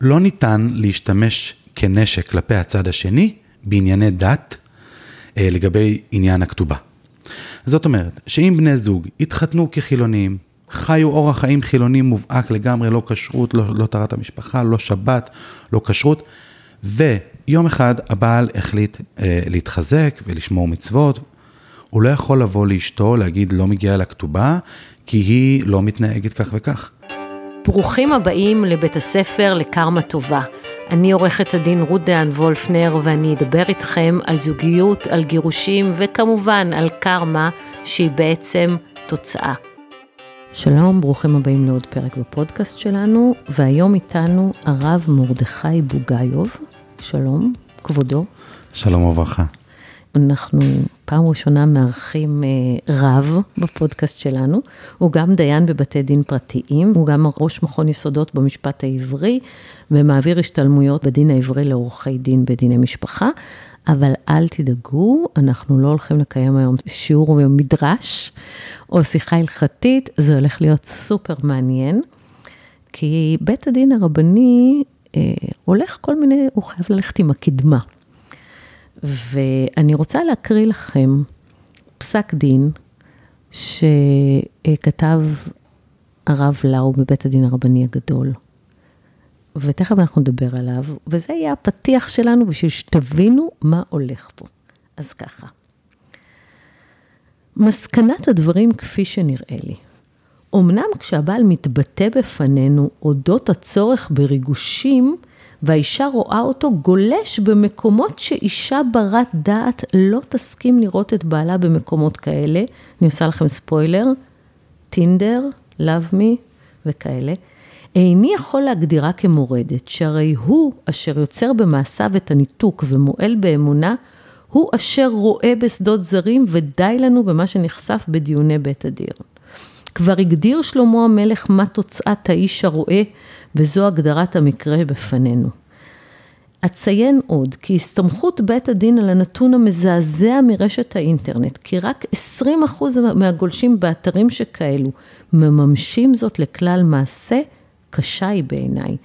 לא ניתן להשתמש כנשק כלפי הצד השני בענייני דת אה, לגבי עניין הכתובה. זאת אומרת, שאם בני זוג התחתנו כחילונים, חיו אורח חיים חילוני מובהק לגמרי, לא כשרות, לא, לא טהרת המשפחה, לא שבת, לא כשרות, ויום אחד הבעל החליט אה, להתחזק ולשמור מצוות, הוא לא יכול לבוא לאשתו, להגיד לא מגיעה לה כתובה, כי היא לא מתנהגת כך וכך. ברוכים הבאים לבית הספר לקרמה טובה. אני עורכת הדין רות דהן וולפנר ואני אדבר איתכם על זוגיות, על גירושים וכמובן על קרמה שהיא בעצם תוצאה. שלום, ברוכים הבאים לעוד פרק בפודקאסט שלנו, והיום איתנו הרב מרדכי בוגאיוב. שלום, כבודו. שלום וברכה. אנחנו פעם ראשונה מארחים אה, רב בפודקאסט שלנו. הוא גם דיין בבתי דין פרטיים, הוא גם ראש מכון יסודות במשפט העברי, ומעביר השתלמויות בדין העברי לעורכי דין בדיני משפחה. אבל אל תדאגו, אנחנו לא הולכים לקיים היום שיעור מדרש או שיחה הלכתית, זה הולך להיות סופר מעניין, כי בית הדין הרבני אה, הולך כל מיני, הוא חייב ללכת עם הקדמה. ואני רוצה להקריא לכם פסק דין שכתב הרב לאו בבית הדין הרבני הגדול. ותכף אנחנו נדבר עליו, וזה יהיה הפתיח שלנו בשביל שתבינו מה הולך פה. אז ככה. מסקנת הדברים כפי שנראה לי. אמנם כשהבעל מתבטא בפנינו אודות הצורך בריגושים, והאישה רואה אותו גולש במקומות שאישה ברת דעת לא תסכים לראות את בעלה במקומות כאלה. אני עושה לכם ספוילר, טינדר, Love Me וכאלה. איני יכול להגדירה כמורדת, שהרי הוא אשר יוצר במעשיו את הניתוק ומועל באמונה, הוא אשר רואה בשדות זרים ודי לנו במה שנחשף בדיוני בית הדיר. כבר הגדיר שלמה המלך מה תוצאת האיש הרואה וזו הגדרת המקרה בפנינו. אציין עוד כי הסתמכות בית הדין על הנתון המזעזע מרשת האינטרנט, כי רק 20% מהגולשים באתרים שכאלו מממשים זאת לכלל מעשה, קשה היא בעיניי.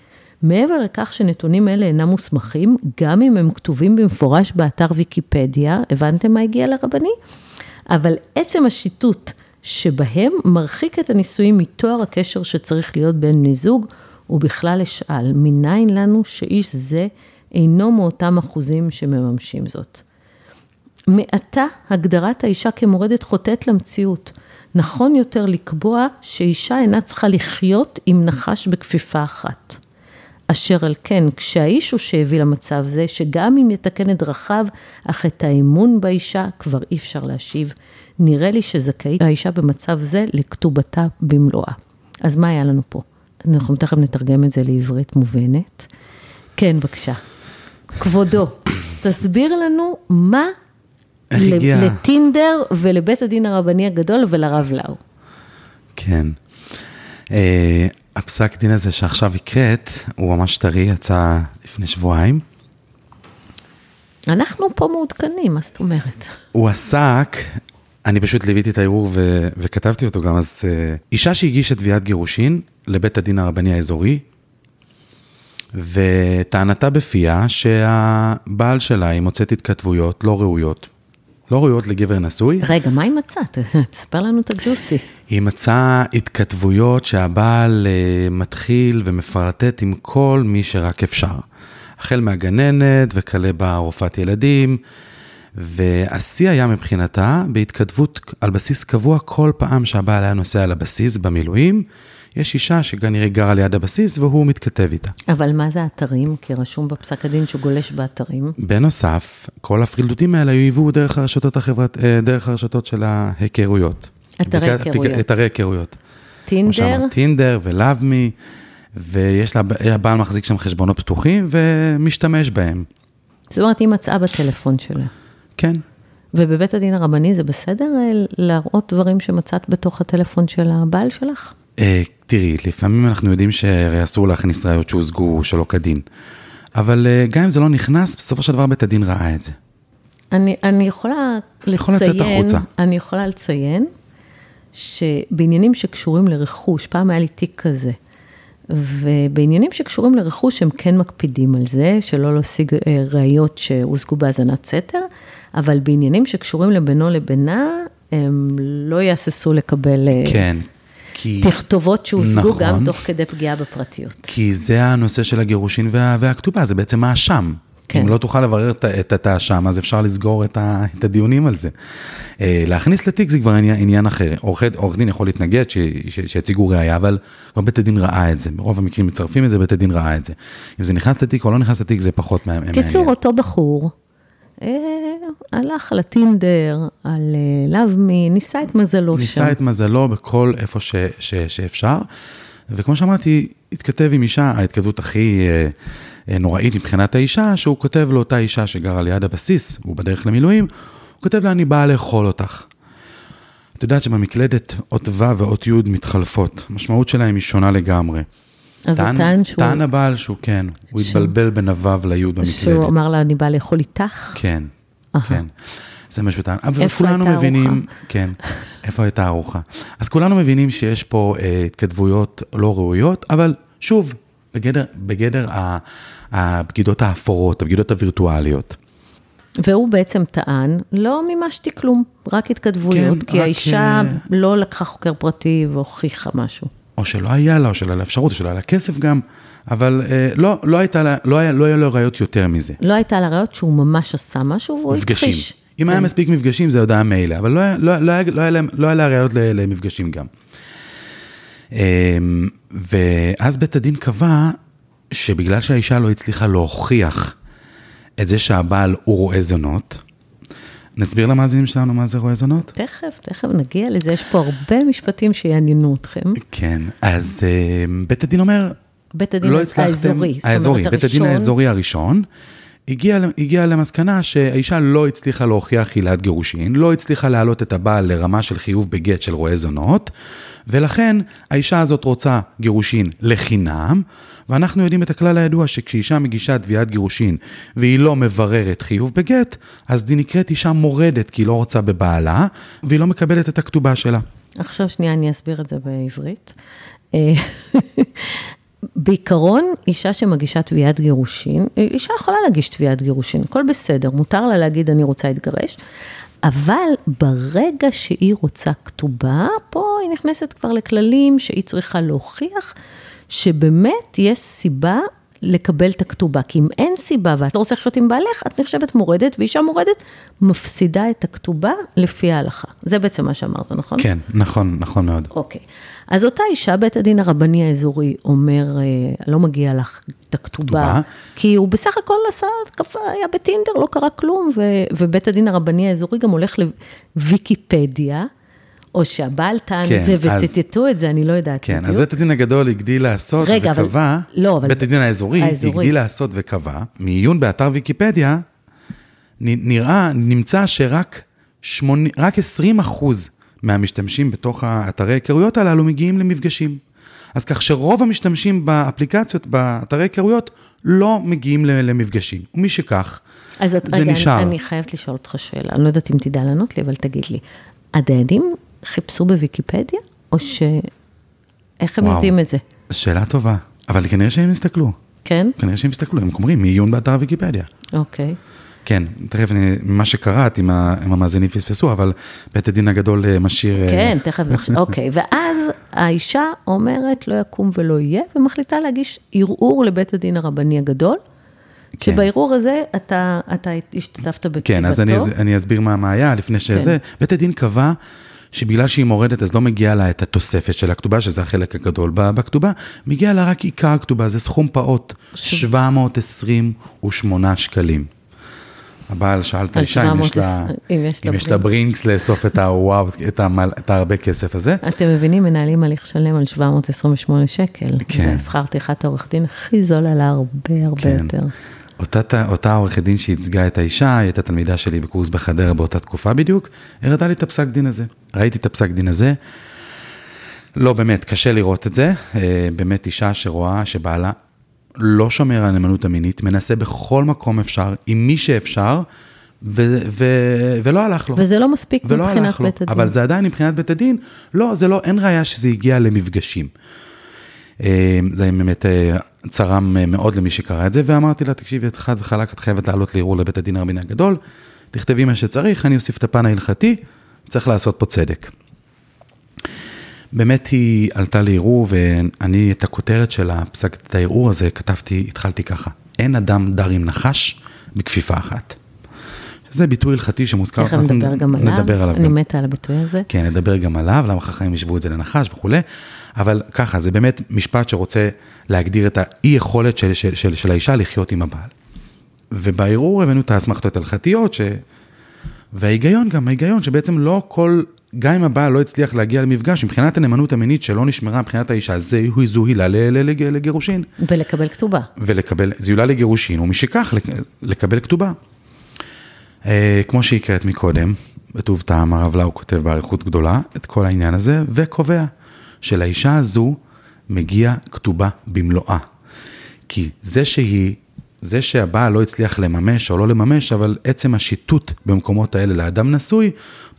מעבר לכך שנתונים אלה אינם מוסמכים, גם אם הם כתובים במפורש באתר ויקיפדיה, הבנתם מה הגיע לרבני? אבל עצם השיטוט שבהם מרחיק את הנישואים מתואר הקשר שצריך להיות בין בני זוג, ובכלל אשאל, מניין לנו שאיש זה אינו מאותם אחוזים שמממשים זאת. מעתה הגדרת האישה כמורדת חוטאת למציאות. נכון יותר לקבוע שאישה אינה צריכה לחיות עם נחש בכפיפה אחת. אשר על כן, כשהאיש הוא שהביא למצב זה, שגם אם יתקן את דרכיו, אך את האמון באישה כבר אי אפשר להשיב. נראה לי שזכאית האישה במצב זה לכתובתה במלואה. אז מה היה לנו פה? אנחנו תכף נתרגם את זה לעברית מובנת. כן, בבקשה. כבודו, תסביר לנו מה לטינדר ולבית הדין הרבני הגדול ולרב לאו. כן. Uh, הפסק דין הזה שעכשיו הקראת, הוא ממש טרי, יצא לפני שבועיים. אנחנו פה מעודכנים, מה זאת אומרת? הוא עסק, אני פשוט ליוויתי את הערעור ו- וכתבתי אותו גם, אז uh, אישה שהגישה תביעת גירושין לבית הדין הרבני האזורי, וטענתה בפיה שהבעל שלה, היא מוצאת התכתבויות לא ראויות, לא ראויות לגבר נשוי. רגע, מה היא מצאת? תספר לנו את הג'וסי. היא מצאה התכתבויות שהבעל uh, מתחיל ומפרטט עם כל מי שרק אפשר. החל מהגננת וכלה ברופאת ילדים, והשיא היה מבחינתה בהתכתבות על בסיס קבוע כל פעם שהבעל היה נוסע על הבסיס במילואים. יש אישה שכנראה גרה ליד הבסיס והוא מתכתב איתה. אבל מה זה אתרים? כי רשום בפסק הדין שהוא גולש באתרים. בנוסף, כל הפרילדותים האלה היוו דרך הרשתות החברת, אה, דרך הרשתות של ההיכרויות. אתרי היכרויות. אתרי היכרויות. טינדר. טינדר ולאב מי, ויש לה, הבעל מחזיק שם חשבונות פתוחים ומשתמש בהם. זאת אומרת, היא מצאה בטלפון שלה. כן. ובבית הדין הרבני זה בסדר אה, להראות דברים שמצאת בתוך הטלפון של הבעל שלך? אה, תראי, לפעמים אנחנו יודעים שהרי אסור להכניס ראיות שהושגו שלא כדין. אבל אה, גם אם זה לא נכנס, בסופו של דבר בית הדין ראה את זה. אני, אני יכולה לציין, יכול לצאת החוצה. אני יכולה לציין שבעניינים שקשורים לרכוש, פעם היה לי תיק כזה, ובעניינים שקשורים לרכוש הם כן מקפידים על זה, שלא להשיג אה, ראיות שהושגו בהאזנת סתר, אבל בעניינים שקשורים לבינו לבינה, הם לא יהססו לקבל כן. כי... תכתובות שהושגו נכון. גם תוך כדי פגיעה בפרטיות. כי זה הנושא של הגירושין וה, והכתובה, זה בעצם האשם. כן. אם לא תוכל לברר את, האשם, אז אפשר לסגור את, ה, את הדיונים על זה. אה, להכניס לתיק זה כבר עניין, עניין אחר. עורך, דין יכול להתנגד ש, ש, שיציגו ראייה, אבל כבר בית הדין ראה את זה. ברוב המקרים מצרפים את זה, בית הדין ראה את זה. אם זה נכנס לתיק או לא נכנס לתיק, זה פחות מעניין. קיצור, אותו בחור הלך על הטינדר, על אה, לאו-מי, ניסה את מזלו שם. ניסה את מזלו בכל איפה ש, ש, שאפשר, וכמו שאמרתי, התכתב עם אישה, ההתכתבות הכי אה, אה, נוראית מבחינת האישה, שהוא כותב לאותה אישה שגרה ליד הבסיס, הוא בדרך למילואים, הוא כותב לה, אני באה לאכול אותך. את יודעת שבמקלדת אות ו' ואות י' מתחלפות, המשמעות שלהם היא שונה לגמרי. אז הוא טען שהוא... טען הבעל שהוא כן, הוא התבלבל בין הו' לי' במקלדת. שהוא אמר לה, אני באה לאכול איתך? כן, אהה. כן. זה מה שהוא טען. אבל איפה כולנו מבינים, הארוחה? כן, איפה הייתה הארוחה. אז כולנו מבינים שיש פה אה, התכתבויות לא ראויות, אבל שוב, בגדר, בגדר ה- הבגידות האפורות, הבגידות הווירטואליות. והוא בעצם טען, לא מימשתי כלום, רק התכתבויות, כן, כי רק, האישה אה, לא לקחה חוקר פרטי והוכיחה משהו. או שלא היה לה, או שלא היה לה אפשרות, או שלא היה לה כסף גם, אבל אה, לא, לא הייתה לה, לא היה, לא היה לו ראיות יותר מזה. לא הייתה לה ראיות שהוא ממש עשה משהו והוא מפגשים. הכחיש. אם היה כן. מספיק מפגשים זה עוד היה מילא, אבל לא היה- לא- לא היה- לא היה לא היה לה ראיות למפגשים גם. אמ, ואז בית הדין קבע שבגלל שהאישה לא הצליחה להוכיח את זה שהבעל הוא רואה זונות, נסביר למאזינים שלנו מה זה רואה זונות? תכף, תכף נגיע לזה, יש פה הרבה משפטים שיעניינו אתכם. כן, אז אמ, בית הדין אומר, בית הדין לא האזורי, הצלחתם, זאת אומרת, האזורי, בית הדין האזורי הראשון, הגיע, הגיע למסקנה שהאישה לא הצליחה להוכיח עילת גירושין, לא הצליחה להעלות את הבעל לרמה של חיוב בגט של רועה זונות, ולכן האישה הזאת רוצה גירושין לחינם, ואנחנו יודעים את הכלל הידוע שכשאישה מגישה תביעת גירושין והיא לא מבררת חיוב בגט, אז היא נקראת אישה מורדת כי היא לא רוצה בבעלה, והיא לא מקבלת את הכתובה שלה. עכשיו שנייה, אני אסביר את זה בעברית. אה, בעיקרון, אישה שמגישה תביעת גירושין, אישה יכולה להגיש תביעת גירושין, הכל בסדר, מותר לה להגיד אני רוצה להתגרש, אבל ברגע שהיא רוצה כתובה, פה היא נכנסת כבר לכללים שהיא צריכה להוכיח שבאמת יש סיבה לקבל את הכתובה, כי אם אין סיבה ואת לא רוצה לחיות עם בעלך, את נחשבת מורדת, ואישה מורדת מפסידה את הכתובה לפי ההלכה. זה בעצם מה שאמרת, נכון? כן, נכון, נכון מאוד. אוקיי. אז אותה אישה, בית הדין הרבני האזורי אומר, אה, לא מגיע לך את הכתובה, כתובה. כי הוא בסך הכל עשה, התקפה, היה בטינדר, לא קרה כלום, ו, ובית הדין הרבני האזורי גם הולך לוויקיפדיה, או שהבעל טען כן, את זה אז- וציטטו את זה, אני לא יודעת כן, בדיוק. אז בית הדין הגדול הגדיל לעשות רגע, אבל- וקבע, לא, אבל- בית הדין האזורי. הגדיל לעשות וקבע, מעיון באתר ויקיפדיה, נראה, נמצא שרק 80, רק 20 אחוז מהמשתמשים בתוך האתרי היכרויות הללו מגיעים למפגשים. אז כך שרוב המשתמשים באפליקציות, באתרי היכרויות, לא מגיעים למפגשים. ומשכך, אז זה רגע, נשאר. אני, אני חייבת לשאול אותך שאלה, אני לא יודעת אם תדע לענות לי, אבל תגיד לי, הדיינים חיפשו בוויקיפדיה, או ש... איך הם וואו. יודעים את זה? שאלה טובה, אבל כנראה שהם הסתכלו. כן? כנראה שהם הסתכלו, הם אומרים מעיון באתר ויקיפדיה. אוקיי. כן, תכף, אני, ממה שקראת, אם, המאזינים פספסו, אבל בית הדין הגדול אה, משאיר... אה, כן, תכף אוקיי. ואז האישה אומרת, לא יקום ולא יהיה, ומחליטה להגיש ערעור לבית הדין הרבני הגדול, כן. שבערעור הזה אתה, אתה השתתפת בכתיבתו. כן, אז אני, אני אסביר מה, מה היה לפני שזה. בית הדין קבע שבגלל שהיא מורדת, אז לא מגיע לה את התוספת של הכתובה, שזה החלק הגדול בכתובה, מגיע לה רק עיקר הכתובה, זה סכום פעוט, 728 שקלים. הבעל שאל את האישה אם יש לה, 720, אם יש לה אם יש לה ברינקס לאסוף את הוואו, את, המל, את הרבה כסף הזה. אתם מבינים, מנהלים הליך שלם על 728 שקל. כן. זה שכר טרחת העורך דין הכי זול עלה הרבה הרבה כן. יותר. אותה, אותה עורכת דין שייצגה את האישה, היא הייתה תלמידה שלי בקורס בחדרה באותה תקופה בדיוק, הראתה לי את הפסק דין הזה. ראיתי את הפסק דין הזה. לא, באמת, קשה לראות את זה. אה, באמת אישה שרואה שבעלה לא שומר על הנאמנות המינית, מנסה בכל מקום אפשר, עם מי שאפשר, ו- ו- ולא הלך לו. וזה לא מספיק ולא מבחינת לו. בית הדין. אבל זה עדיין מבחינת בית הדין, לא, זה לא, אין ראיה שזה הגיע למפגשים. אה, זה באמת אה, צרם מאוד למי שקרא את זה, ואמרתי לה, תקשיבי, את חד וחלק, את חייבת לעלות לערעור לבית הדין הרביני הגדול, תכתבי מה שצריך, אני אוסיף את הפן ההלכתי, צריך לעשות פה צדק. באמת היא עלתה לערעור, ואני את הכותרת של הפסק, את הערעור הזה, כתבתי, התחלתי ככה, אין אדם דר עם נחש בכפיפה אחת. זה ביטוי הלכתי שמוזכר, תכף נדבר גם עליו, נדבר עליו אני גם. מתה על הביטוי הזה. כן, נדבר גם עליו, למה חכמים ישבו את זה לנחש וכולי, אבל ככה, זה באמת משפט שרוצה להגדיר את האי יכולת של, של, של, של האישה לחיות עם הבעל. ובערעור הבאנו את האסמכתות ההלכתיות, ש... וההיגיון גם, ההיגיון שבעצם לא כל, גם אם הבעל לא הצליח להגיע למפגש, מבחינת הנאמנות המינית שלא נשמרה מבחינת האישה, זה זו לג- לגירושין. ולקבל כתובה. ולקבל, זו עילה לגירושין, ומשכך לק- לקבל כתובה. אה, כמו שהקראת מקודם, בטוב טעם הרב לאו כותב באריכות גדולה את כל העניין הזה, וקובע שלאישה הזו מגיע כתובה במלואה. כי זה שהיא, זה שהבעל לא הצליח לממש או לא לממש, אבל עצם השיטוט במקומות האלה לאדם נשוי,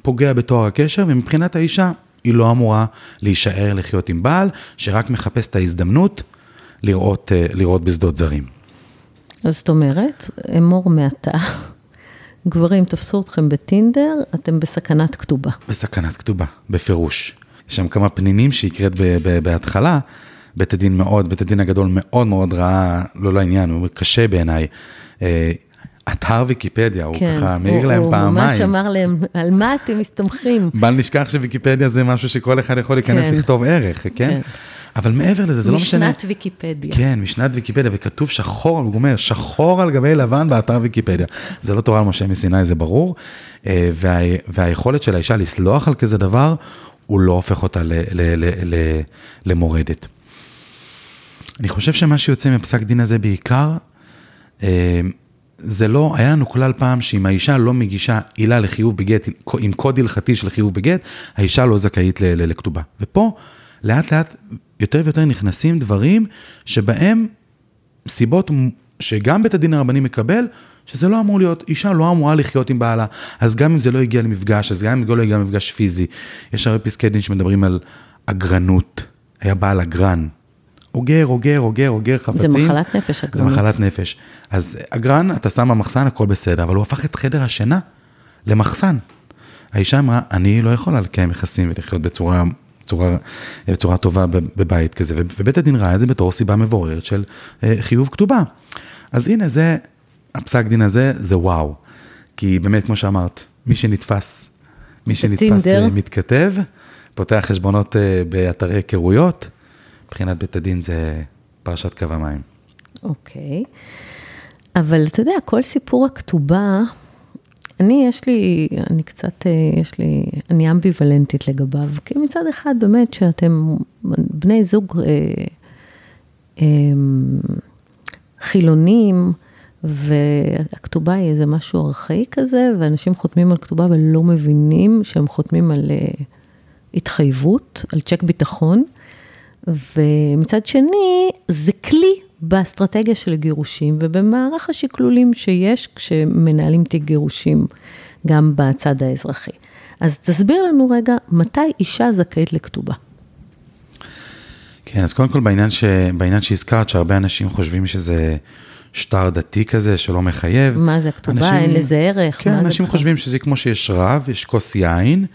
פוגע בתואר הקשר, ומבחינת האישה, היא לא אמורה להישאר לחיות עם בעל, שרק מחפש את ההזדמנות לראות, אה, לראות בשדות זרים. אז זאת אומרת, אמור מעתה, גברים תפסו אתכם בטינדר, אתם בסכנת כתובה. בסכנת כתובה, בפירוש. יש שם כמה פנינים שהקראת בהתחלה, בית הדין מאוד, בית הדין הגדול מאוד מאוד ראה, לא לעניין, הוא קשה בעיניי. אה, אתר ויקיפדיה, הוא ככה מעיר הוא- להם הוא ממש פעמיים. אמר להם, על מה אתם מסתמכים? בל נשכח שוויקיפדיה זה משהו שכל אחד יכול להיכנס כן. לכתוב ערך, כן? כן. אבל מעבר לזה, זה לא משנה. משנת ויקיפדיה. כן, משנת ויקיפדיה, וכתוב שחור, הוא אומר, שחור על גבי לבן באתר ויקיפדיה. זה לא תורה על משה מסיני, זה ברור. אה, וה, והיכולת של האישה לסלוח על כזה דבר, הוא לא הופך אותה ל, ל, ל, ל, למורדת. אני חושב שמה שיוצא מפסק דין הזה בעיקר, אה, זה לא, היה לנו כלל פעם שאם האישה לא מגישה עילה לחיוב בגט, עם קוד הלכתי של חיוב בגט, האישה לא זכאית לכתובה. ופה, לאט לאט, יותר ויותר נכנסים דברים שבהם סיבות שגם בית הדין הרבני מקבל, שזה לא אמור להיות, אישה לא אמורה לחיות עם בעלה, אז גם אם זה לא הגיע למפגש, אז גם אם זה לא הגיע למפגש פיזי, יש הרבה פסקי דין שמדברים על אגרנות, היה בעל אגרן, אוגר, אוגר, אוגר, אוגר חפצים. זה מחלת נפש, זה אגרנות. מחלת נפש. אז אגרן, אתה שם במחסן, הכל בסדר, אבל הוא הפך את חדר השינה למחסן. האישה אמרה, אני לא יכולה לקיים יחסים ולחיות בצורה, בצורה, בצורה טובה בבית כזה, ובית הדין ראה את זה בתור סיבה מבוררת של אה, חיוב כתובה. אז הנה, זה, הפסק דין הזה, זה וואו. כי באמת, כמו שאמרת, מי שנתפס, מי שנתפס. אה, מתכתב, פותח חשבונות אה, באתרי היכרויות, מבחינת בית הדין זה פרשת קו המים. אוקיי. אבל אתה יודע, כל סיפור הכתובה, אני, יש לי, אני קצת, אה, יש לי, אני אמביוולנטית לגביו. כי מצד אחד, באמת, שאתם בני זוג אה, אה, חילונים, והכתובה היא איזה משהו ארכאי כזה, ואנשים חותמים על כתובה ולא מבינים שהם חותמים על אה, התחייבות, על צ'ק ביטחון. ומצד שני, זה כלי באסטרטגיה של גירושים ובמערך השקלולים שיש כשמנהלים תיק גירושים, גם בצד האזרחי. אז תסביר לנו רגע, מתי אישה זכאית לכתובה? כן, אז קודם כל בעניין, ש... בעניין שהזכרת, שהרבה אנשים חושבים שזה שטר דתי כזה שלא מחייב. מה זה הכתובה? אנשים... אין לזה ערך? כן, אנשים בכלל? חושבים שזה כמו שיש רב, יש כוס יין,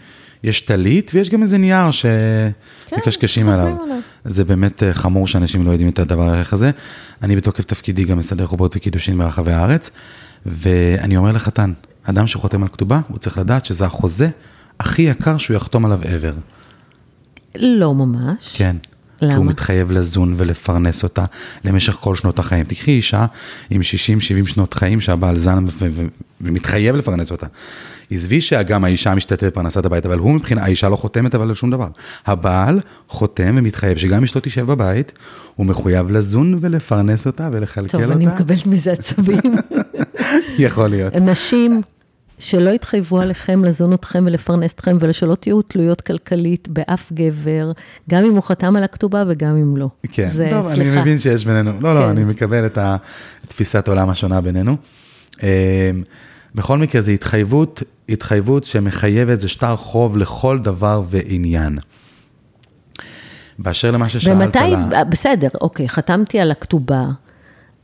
יש טלית ויש גם איזה נייר שמקשקשים כן, עליו. עליו. זה באמת אה, חמור שאנשים לא יודעים את הדבר הערך הזה. אני בתוקף תפקידי גם מסדר חופות וקידושין ברחבי הארץ, ואני אומר לחתן, אדם שחותם על כתובה, הוא צריך לדעת שזה החוזה הכי יקר שהוא יחתום עליו ever. לא ממש. כן. כי הוא למה? מתחייב לזון ולפרנס אותה למשך כל שנות החיים. תקחי אישה עם 60-70 שנות חיים שהבעל זן ומתחייב לפרנס אותה. עזבי שגם האישה משתתפת בפרנסת הבית, אבל הוא מבחינה, האישה לא חותמת אבל על שום דבר. הבעל חותם ומתחייב שגם אשתו תשב בבית, הוא מחויב לזון ולפרנס אותה ולכלכל טוב, אותה. אני מקבלת מזה עצבים. יכול להיות. נשים שלא יתחייבו עליכם לזון אתכם ולפרנס אתכם, ושלא תהיו תלויות כלכלית באף גבר, גם אם הוא חתם על הכתובה וגם אם לא. כן, זה, טוב, אני סליחה. מבין שיש בינינו, לא, לא, כן. אני מקבל את התפיסת העולם השונה בינינו. אמ, בכל מקרה, זו התחייבות, התחייבות שמחייבת, זה שטר חוב לכל דבר ועניין. באשר למה ששאלת ומתי, על ה... בסדר, אוקיי, חתמתי על הכתובה,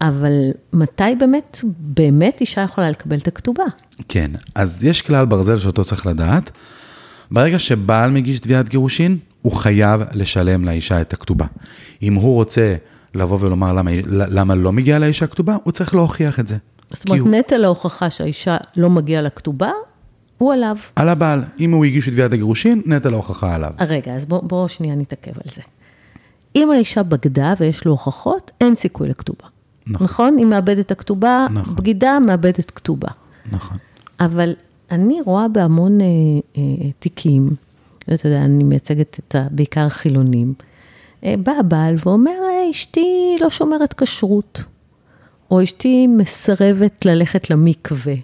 אבל מתי באמת, באמת אישה יכולה לקבל את הכתובה? כן, אז יש כלל ברזל שאותו צריך לדעת. ברגע שבעל מגיש תביעת גירושין, הוא חייב לשלם לאישה את הכתובה. אם הוא רוצה לבוא ולומר למה, למה לא מגיעה לאישה כתובה, הוא צריך להוכיח את זה. זאת אומרת, הוא... נטל ההוכחה שהאישה לא מגיעה לכתובה, הוא עליו. על הבעל. אם הוא הגיש את תביעת הגירושין, נטל ההוכחה עליו. רגע, אז בואו בוא שנייה נתעכב על זה. אם האישה בגדה ויש לו הוכחות, אין סיכוי לכתובה. נכון. נכון? היא מאבדת הכתובה, נכון. בגידה מאבדת כתובה. נכון. אבל אני רואה בהמון אה, אה, תיקים, אתה יודע, אני מייצגת את ה, בעיקר חילונים, אה, בא הבעל ואומר, אה, אשתי לא שומרת כשרות, או אשתי מסרבת ללכת למקווה,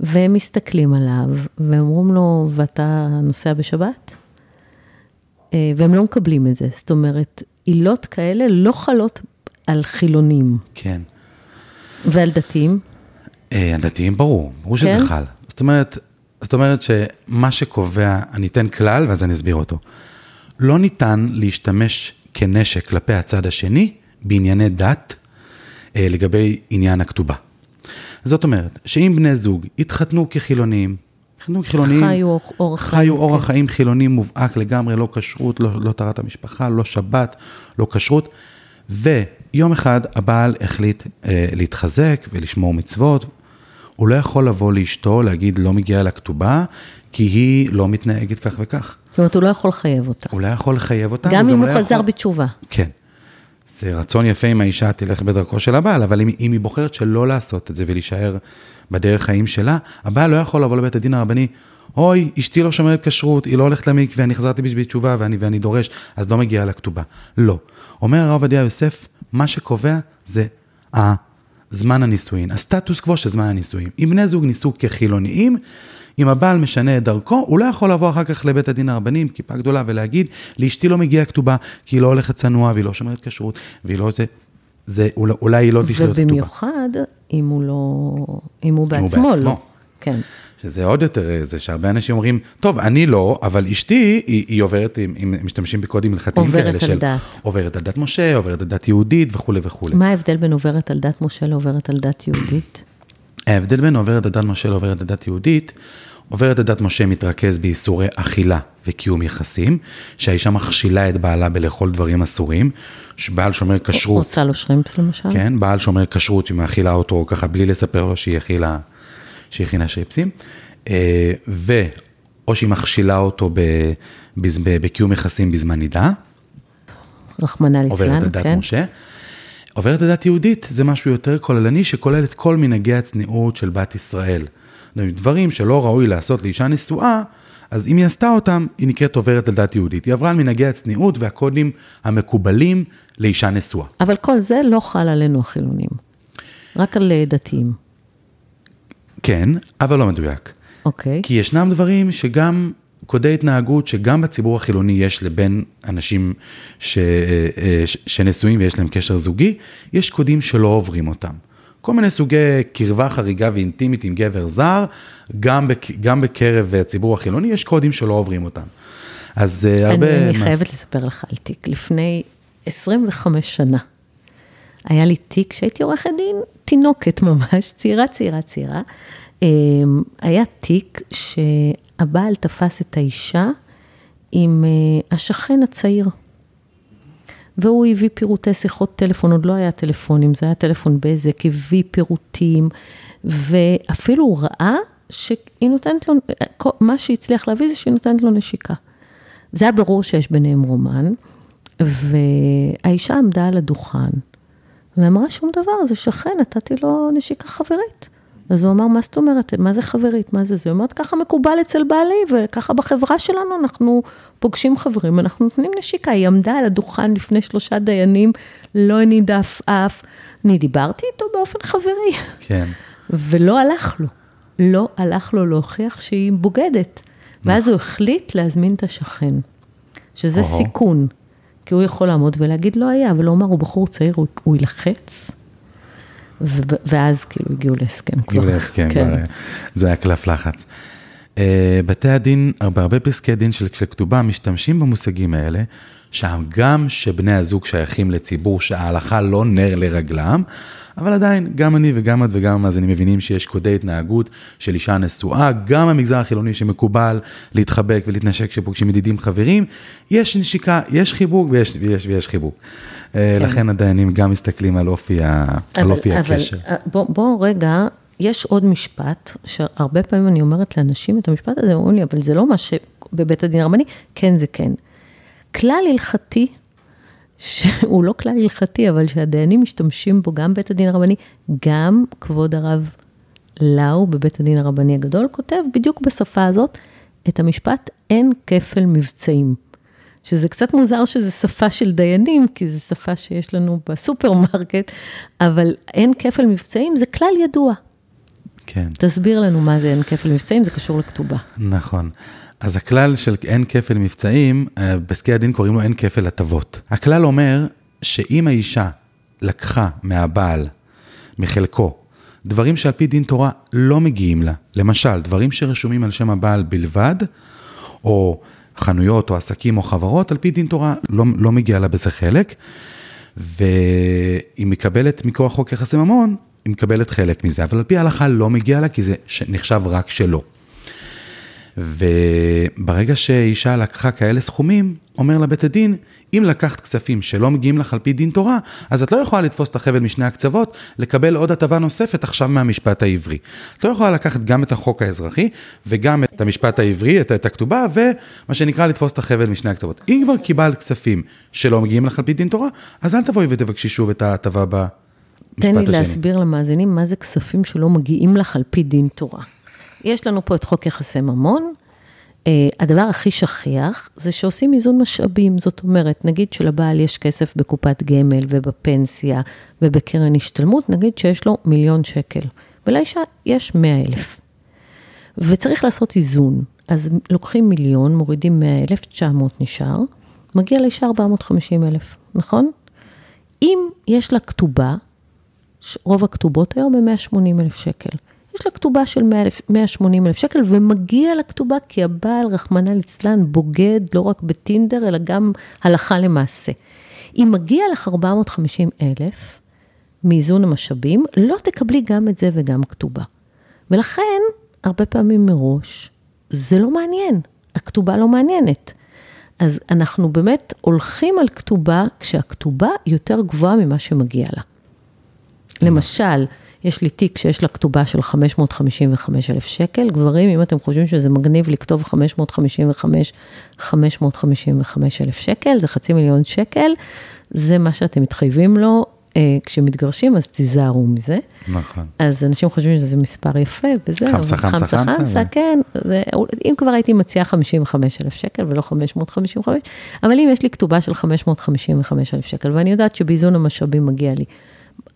והם מסתכלים עליו, ואומרים לו, ואתה נוסע בשבת? אה, והם לא מקבלים את זה, זאת אומרת, עילות כאלה לא חלות על חילונים כן. ועל דתיים. אה, הדתיים ברור, ברור שזה כן? חל. זאת אומרת, זאת אומרת שמה שקובע, אני אתן כלל ואז אני אסביר אותו. לא ניתן להשתמש כנשק כלפי הצד השני בענייני דת אה, לגבי עניין הכתובה. זאת אומרת, שאם בני זוג התחתנו כחילונים, התחתנו כחילונים, חיו אורח- חיים, חיו אורח כן. חיים חילוני מובהק לגמרי, לא כשרות, לא, לא טהרת המשפחה, לא שבת, לא כשרות, ויום אחד הבעל החליט אה, להתחזק ולשמור מצוות, הוא לא יכול לבוא לאשתו, להגיד לא מגיעה לה כתובה, כי היא לא מתנהגת כך וכך. זאת אומרת, הוא לא יכול לחייב אותה. הוא לא יכול לחייב אותה. גם אם לא הוא חזר יכול- בתשובה. כן. זה רצון יפה אם האישה תלך בדרכו של הבעל, אבל אם, אם היא בוחרת שלא לעשות את זה ולהישאר בדרך חיים שלה, הבעל לא יכול לבוא לבית הדין הרבני, אוי, אשתי לא שומרת כשרות, היא לא הולכת למקווה, אני חזרתי בשביל תשובה ואני, ואני דורש, אז לא מגיעה לכתובה. לא. אומר הרב עובדיה יוסף, מה שקובע זה הזמן הנישואין, הסטטוס קוו של זמן הנישואין. אם בני זוג נישאו כחילוניים, אם הבעל משנה את דרכו, הוא לא יכול לבוא אחר כך לבית הדין הרבני עם כיפה גדולה ולהגיד, לאשתי לא מגיעה כתובה, כי היא לא הולכת צנוע והיא לא שומרת כשרות, והיא לא זה, זה אולי, אולי היא לא תשלוט כתובה. ובמיוחד אם הוא לא, אם הוא אם הוא בעצמו בעצמו. לא. כן. שזה עוד יותר אה, זה שהרבה אנשים אומרים, טוב, אני לא, אבל אשתי, היא, היא עוברת, אם, משתמשים בקודים הלכתיים עוברת כאלה על של... דת. עוברת על דת משה, עוברת על דת יהודית וכולי וכולי. מה ההבדל בין עוברת על דת משה לעוברת על דת יהודית? ההבדל בין עוברת הדת משה לעוברת הדת יהודית, עוברת הדת משה מתרכז באיסורי אכילה וקיום יחסים, שהאישה מכשילה את בעלה בלאכול דברים אסורים, שבעל שומר כשרות, עושה לו שרימפס למשל? כן, בעל שומר כשרות שמאכילה אותו ככה בלי לספר לו שהיא הכילה, שהיא הכינה שריפסים, אה, ו... או שהיא מכשילה אותו בקיום יחסים בזמן נידה, רחמנא עוברת ליצלן, כן. משה. עוברת הדת יהודית זה משהו יותר כוללני שכולל את כל מנהגי הצניעות של בת ישראל. דברים שלא ראוי לעשות לאישה נשואה, אז אם היא עשתה אותם, היא נקראת עוברת על דת יהודית. היא עברה על מנהגי הצניעות והקודים המקובלים לאישה נשואה. אבל כל זה לא חל עלינו החילונים, רק על דתיים, כן, אבל לא מדויק. אוקיי? כי ישנם דברים שגם, קודי התנהגות שגם בציבור החילוני יש לבין אנשים ש, אה, אה, ש, שנשואים ויש להם קשר זוגי, יש קודים שלא עוברים אותם. כל מיני סוגי קרבה חריגה ואינטימית עם גבר זר, גם, בק, גם בקרב הציבור החילוני יש קודים שלא עוברים אותם. אז אה, הרבה... אני, אני מה- חייבת לספר לך על תיק. לפני 25 שנה היה לי תיק שהייתי עורכת דין תינוקת ממש, צעירה, צעירה, צעירה. אמ, היה תיק שהבעל תפס את האישה עם אה, השכן הצעיר. והוא הביא פירוטי שיחות טלפון, עוד לא היה טלפונים, זה היה טלפון בזק, הביא פירוטים, ואפילו ראה שהיא נותנת לו, מה שהצליח להביא זה שהיא נותנת לו נשיקה. זה היה ברור שיש ביניהם רומן, והאישה עמדה על הדוכן, ואמרה שום דבר, זה שכן, נתתי לו נשיקה חברית. אז הוא אמר, מה זאת אומרת, מה זה חברית, מה זה זה? היא אומרת, ככה מקובל אצל בעלי, וככה בחברה שלנו אנחנו פוגשים חברים, אנחנו נותנים נשיקה. היא עמדה על הדוכן לפני שלושה דיינים, לא הנידה עפעף. אני דיברתי איתו באופן חברי, כן. ולא הלך לו. לא הלך לו להוכיח שהיא בוגדת. ואז הוא החליט להזמין את השכן, שזה. סיכון. כי הוא יכול לעמוד ולהגיד לא היה, אבל הוא אמר, הוא בחור צעיר, הוא, הוא ילחץ. ואז כאילו הגיעו להסכם כבר. הגיעו להסכם, כן. כבר, זה היה קלף לחץ. אה, בתי הדין, בהרבה פסקי דין של, של כתובה, משתמשים במושגים האלה, שגם שבני הזוג שייכים לציבור שההלכה לא נר לרגלם, אבל עדיין, גם אני וגם את וגם המאזינים מבינים שיש קודי התנהגות של אישה נשואה, גם המגזר החילוני שמקובל להתחבק ולהתנשק כשפוגשים ידידים חברים, יש נשיקה, יש חיבוק ויש, ויש, ויש חיבוק. אה, כן. לכן הדיינים גם מסתכלים על אופי, ה, אבל, על אופי אבל, הקשר. אבל בוא, בוא רגע, יש עוד משפט, שהרבה פעמים אני אומרת לאנשים את המשפט הזה, אומרים לי, אבל זה לא מה שבבית הדין הרבני, כן זה כן. כלל הלכתי, שהוא לא כלל הלכתי, אבל שהדיינים משתמשים בו, גם בית הדין הרבני, גם כבוד הרב לאו בבית הדין הרבני הגדול, כותב בדיוק בשפה הזאת את המשפט אין כפל מבצעים. שזה קצת מוזר שזה שפה של דיינים, כי זו שפה שיש לנו בסופרמרקט, אבל אין כפל מבצעים, זה כלל ידוע. כן. תסביר לנו מה זה אין כפל מבצעים, זה קשור לכתובה. נכון. אז הכלל של אין כפל מבצעים, אה, בפסקי הדין קוראים לו אין כפל הטבות. הכלל אומר שאם האישה לקחה מהבעל, מחלקו, דברים שעל פי דין תורה לא מגיעים לה, למשל, דברים שרשומים על שם הבעל בלבד, או חנויות או עסקים או חברות, על פי דין תורה לא, לא מגיע לה בזה חלק, והיא מקבלת מכוח חוק יחסי ממון, היא מקבלת חלק מזה, אבל על פי ההלכה לא מגיע לה כי זה נחשב רק שלו. וברגע שאישה לקחה כאלה סכומים, אומר לה בית הדין, אם לקחת כספים שלא מגיעים לך על פי דין תורה, אז את לא יכולה לתפוס את החבל משני הקצוות, לקבל עוד הטבה נוספת עכשיו מהמשפט העברי. את לא יכולה לקחת גם את החוק האזרחי וגם את המשפט העברי, את, את הכתובה, ומה שנקרא לתפוס את החבל משני הקצוות. אם כבר קיבלת כספים שלא מגיעים לך על פי דין תורה, אז אל תבואי ותבקשי שוב את ההטבה במשפט השני. תן לי להסביר למאזינים מה זה כספים שלא מגיעים לך על פי דין תורה. יש לנו פה את חוק יחסי ממון. Uh, הדבר הכי שכיח זה שעושים איזון משאבים, זאת אומרת, נגיד שלבעל יש כסף בקופת גמל ובפנסיה ובקרן השתלמות, נגיד שיש לו מיליון שקל, ולאישה יש מאה אלף. וצריך לעשות איזון, אז לוקחים מיליון, מורידים מאה אלף, 900 נשאר, מגיע לאישה 450 אלף, נכון? אם יש לה כתובה, רוב הכתובות היום הם 180 אלף שקל. יש לה כתובה של 180 אלף שקל, ומגיע לכתובה כי הבעל, רחמנא ליצלן, בוגד לא רק בטינדר, אלא גם הלכה למעשה. אם מגיע לך 450 אלף מאיזון המשאבים, לא תקבלי גם את זה וגם כתובה. ולכן, הרבה פעמים מראש, זה לא מעניין, הכתובה לא מעניינת. אז אנחנו באמת הולכים על כתובה כשהכתובה יותר גבוהה ממה שמגיע לה. למשל, יש לי תיק שיש לה כתובה של 555 אלף שקל. גברים, אם אתם חושבים שזה מגניב לכתוב 555, 555 אלף שקל, זה חצי מיליון שקל, זה מה שאתם מתחייבים לו. אה, כשמתגרשים, אז תיזהרו מזה. נכון. אז אנשים חושבים שזה מספר יפה, וזהו. חמסה, חמסה, חמסה. חמסה, כן. זה, אם כבר הייתי מציעה 55 אלף שקל ולא 555, אבל אם יש לי כתובה של 555 אלף שקל, ואני יודעת שבאיזון המשאבים מגיע לי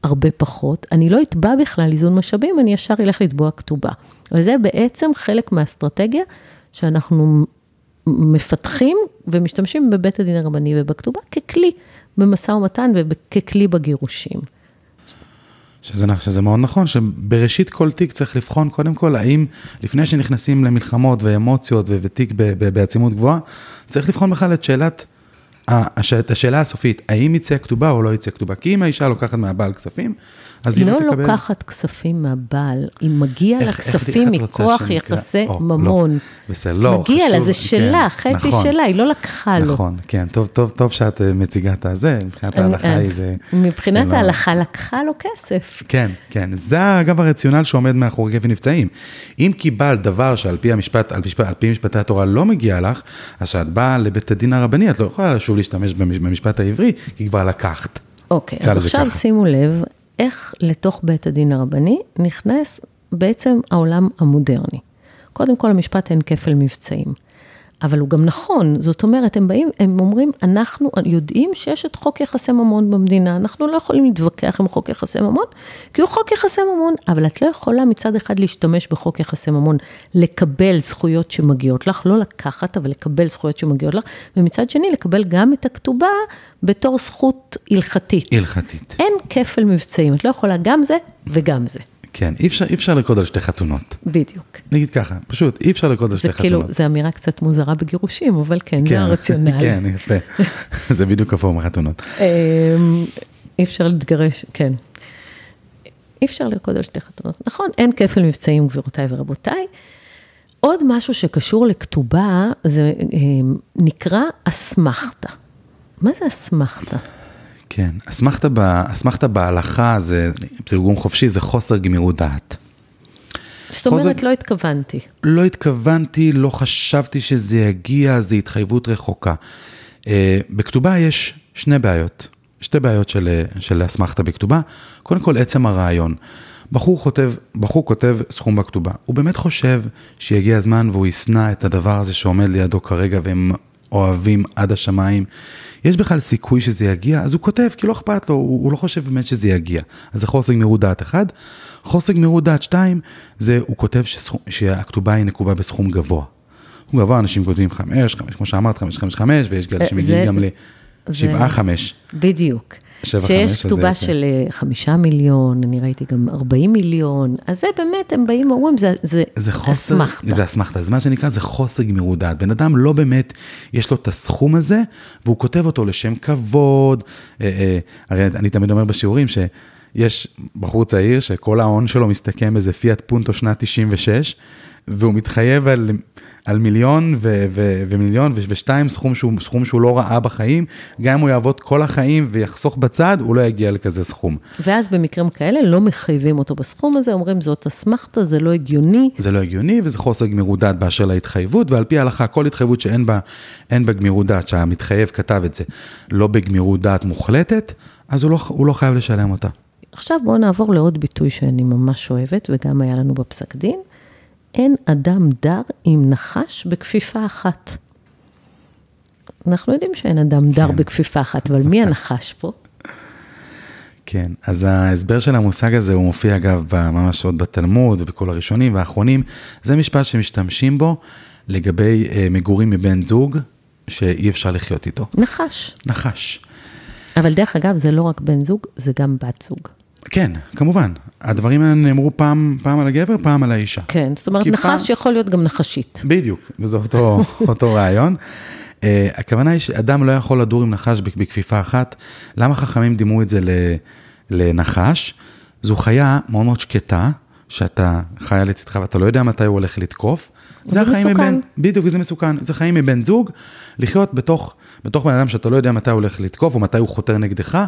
הרבה פחות, אני לא אתבע בכלל איזון משאבים, אני ישר אלך לתבוע כתובה. וזה בעצם חלק מהאסטרטגיה שאנחנו מפתחים ומשתמשים בבית הדין הרבני ובכתובה ככלי במשא ומתן וככלי בגירושים. שזה, שזה מאוד נכון, שבראשית כל תיק צריך לבחון קודם כל, האם לפני שנכנסים למלחמות ואמוציות ותיק בעצימות גבוהה, צריך לבחון בכלל את שאלת השאלה הסופית, האם יצא כתובה או לא יצא כתובה? כי אם האישה לוקחת מהבעל כספים, אז היא לא תקבל... לא לוקחת כספים מהבעל, היא מגיע לה כספים מכוח יחסי או, לא. ממון. לא, בסדר, לא, מגיע חשוב, לה, זה שלה, כן, חצי נכון, שלה, היא לא לקחה לו. נכון, כן, טוב, טוב, טוב שאת אה, מציגה את הזה, מבחינת ההלכה היא זה... מבחינת ההלכה לקחה לו כסף. כן, כן, זה אגב הרציונל שעומד מאחורי כפל נפצעים. אם קיבלת דבר שעל פי המשפט, על פי, על פי משפטי התורה לא מגיע לך, אז כשאת באה לבית הדין הרבני, את לא יכולה לשוב להשתמש במשפט העברי, כי כבר לקחת. אוקיי, אז עכשיו ככה. שימו לב, איך לתוך בית הדין הרבני נכנס בעצם העולם המודרני. קודם כל, המשפט אין כפל מבצעים. אבל הוא גם נכון, זאת אומרת, הם באים, הם אומרים, אנחנו יודעים שיש את חוק יחסי ממון במדינה, אנחנו לא יכולים להתווכח עם חוק יחסי ממון, כי הוא חוק יחסי ממון, אבל את לא יכולה מצד אחד להשתמש בחוק יחסי ממון, לקבל זכויות שמגיעות לך, לא לקחת, אבל לקבל זכויות שמגיעות לך, ומצד שני, לקבל גם את הכתובה בתור זכות הלכתית. הלכתית. אין כפל מבצעים, את לא יכולה גם זה וגם זה. כן, אי אפשר, אי אפשר לרקוד על שתי חתונות. בדיוק. נגיד ככה, פשוט אי אפשר לרקוד על שתי זה כאילו, חתונות. זו אמירה קצת מוזרה בגירושים, אבל כן, זה הרציונל. כן, יפה. זה בדיוק הפורום החתונות. אמ, אי אפשר להתגרש, כן. אי אפשר לרקוד על שתי חתונות. נכון, אין כפל מבצעים, גבירותיי ורבותיי. עוד משהו שקשור לכתובה, זה אמ, נקרא אסמכתה. מה זה אסמכתה? כן, אסמכתה ב- אסמכתה בהלכה, זה תרגום חופשי, זה חוסר גמירות דעת. זאת אומרת, חוזק- לא התכוונתי. לא התכוונתי, לא חשבתי שזה יגיע, זו התחייבות רחוקה. אה, בכתובה יש שני בעיות, שתי בעיות של, של אסמכתה בכתובה. קודם כל, עצם הרעיון. בחור כותב, בחור כותב סכום בכתובה. הוא באמת חושב שיגיע הזמן והוא ישנא את הדבר הזה שעומד לידו כרגע והם אוהבים עד השמיים. יש בכלל סיכוי שזה יגיע, אז הוא כותב, כי לא אכפת לו, הוא, הוא לא חושב באמת שזה יגיע. אז זה חוסר גמירות דעת אחד. חוסר גמירות דעת שתיים, זה הוא כותב שסכום, שהכתובה היא נקובה בסכום גבוה. סכום גבוה, אנשים כותבים חמש, חמש, כמו שאמרת, חמש, חמש, חמש, ויש כאלה אה, שמגיעים זה- גם זה- לשבעה, חמש. בדיוק. שבע, חמש, שיש אז כתובה זה יפה. של אה, חמישה מיליון, אני ראיתי גם 40 מיליון, אז זה באמת, הם באים ואומרים, זה, זה, זה חוסר, אסמכתה. זה אסמכתה, זה מה שנקרא, זה חוסר גמירות דעת. בן אדם לא באמת, יש לו את הסכום הזה, והוא כותב אותו לשם כבוד. אה, אה, הרי אני תמיד אומר בשיעורים שיש בחור צעיר שכל ההון שלו מסתכם באיזה פיאט פונטו שנת 96, והוא מתחייב על, על מיליון ו, ו, ומיליון ו, ושתיים, סכום שהוא, סכום שהוא לא ראה בחיים, גם אם הוא יעבוד כל החיים ויחסוך בצד, הוא לא יגיע לכזה סכום. ואז במקרים כאלה לא מחייבים אותו בסכום הזה, אומרים, זאת אסמכתה, זה לא הגיוני. זה לא הגיוני וזה חוסר גמירות דעת באשר להתחייבות, ועל פי ההלכה, כל התחייבות שאין בה, אין בה גמירות דעת, שהמתחייב כתב את זה, לא בגמירות דעת מוחלטת, אז הוא לא, הוא לא חייב לשלם אותה. עכשיו בואו נעבור לעוד ביטוי שאני ממש אוהבת, וגם היה לנו בפסק דין. אין אדם דר עם נחש בכפיפה אחת. אנחנו יודעים שאין אדם דר כן. בכפיפה אחת, אבל מי הנחש פה? כן, אז ההסבר של המושג הזה, הוא מופיע אגב ממש עוד בתלמוד ובכל הראשונים והאחרונים, זה משפט שמשתמשים בו לגבי אה, מגורים מבן זוג שאי אפשר לחיות איתו. נחש. נחש. אבל דרך אגב, זה לא רק בן זוג, זה גם בת זוג. כן, כמובן, הדברים האלה נאמרו פעם, פעם על הגבר, פעם על האישה. כן, זאת אומרת, נחש פעם- יכול להיות גם נחשית. בדיוק, וזה אותו, אותו רעיון. Uh, הכוונה היא שאדם לא יכול לדור עם נחש בכ- בכפיפה אחת. למה חכמים דימו את זה לנחש? זו חיה מאוד מאוד שקטה, שאתה חיה לצדך ואתה לא יודע מתי הוא הולך לתקוף. זה החיים מסוכן. מבין, בדיוק, וזה מסוכן. זה חיים מבן זוג, לחיות בתוך, בתוך בן אדם שאתה לא יודע מתי הוא הולך לתקוף, או מתי הוא חותר נגדך,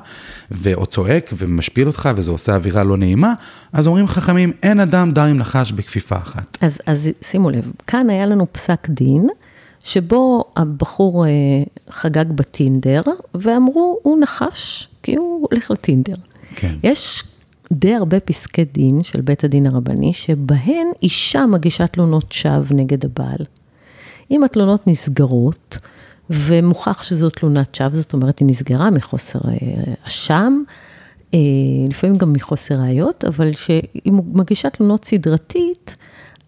ו- או צועק ומשפיל אותך, וזה עושה אווירה לא נעימה, אז אומרים חכמים, אין אדם דר עם נחש בכפיפה אחת. אז, אז שימו לב, כאן היה לנו פסק דין, שבו הבחור אה, חגג בטינדר, ואמרו, הוא נחש, כי הוא הולך לטינדר. כן. יש די הרבה פסקי דין של בית הדין הרבני, שבהן אישה מגישה תלונות שווא נגד הבעל. אם התלונות נסגרות, ומוכח שזו תלונת שווא, זאת אומרת, היא נסגרה מחוסר אה, אשם, אה, לפעמים גם מחוסר ראיות, אבל שאם הוא מגישה תלונות סדרתית,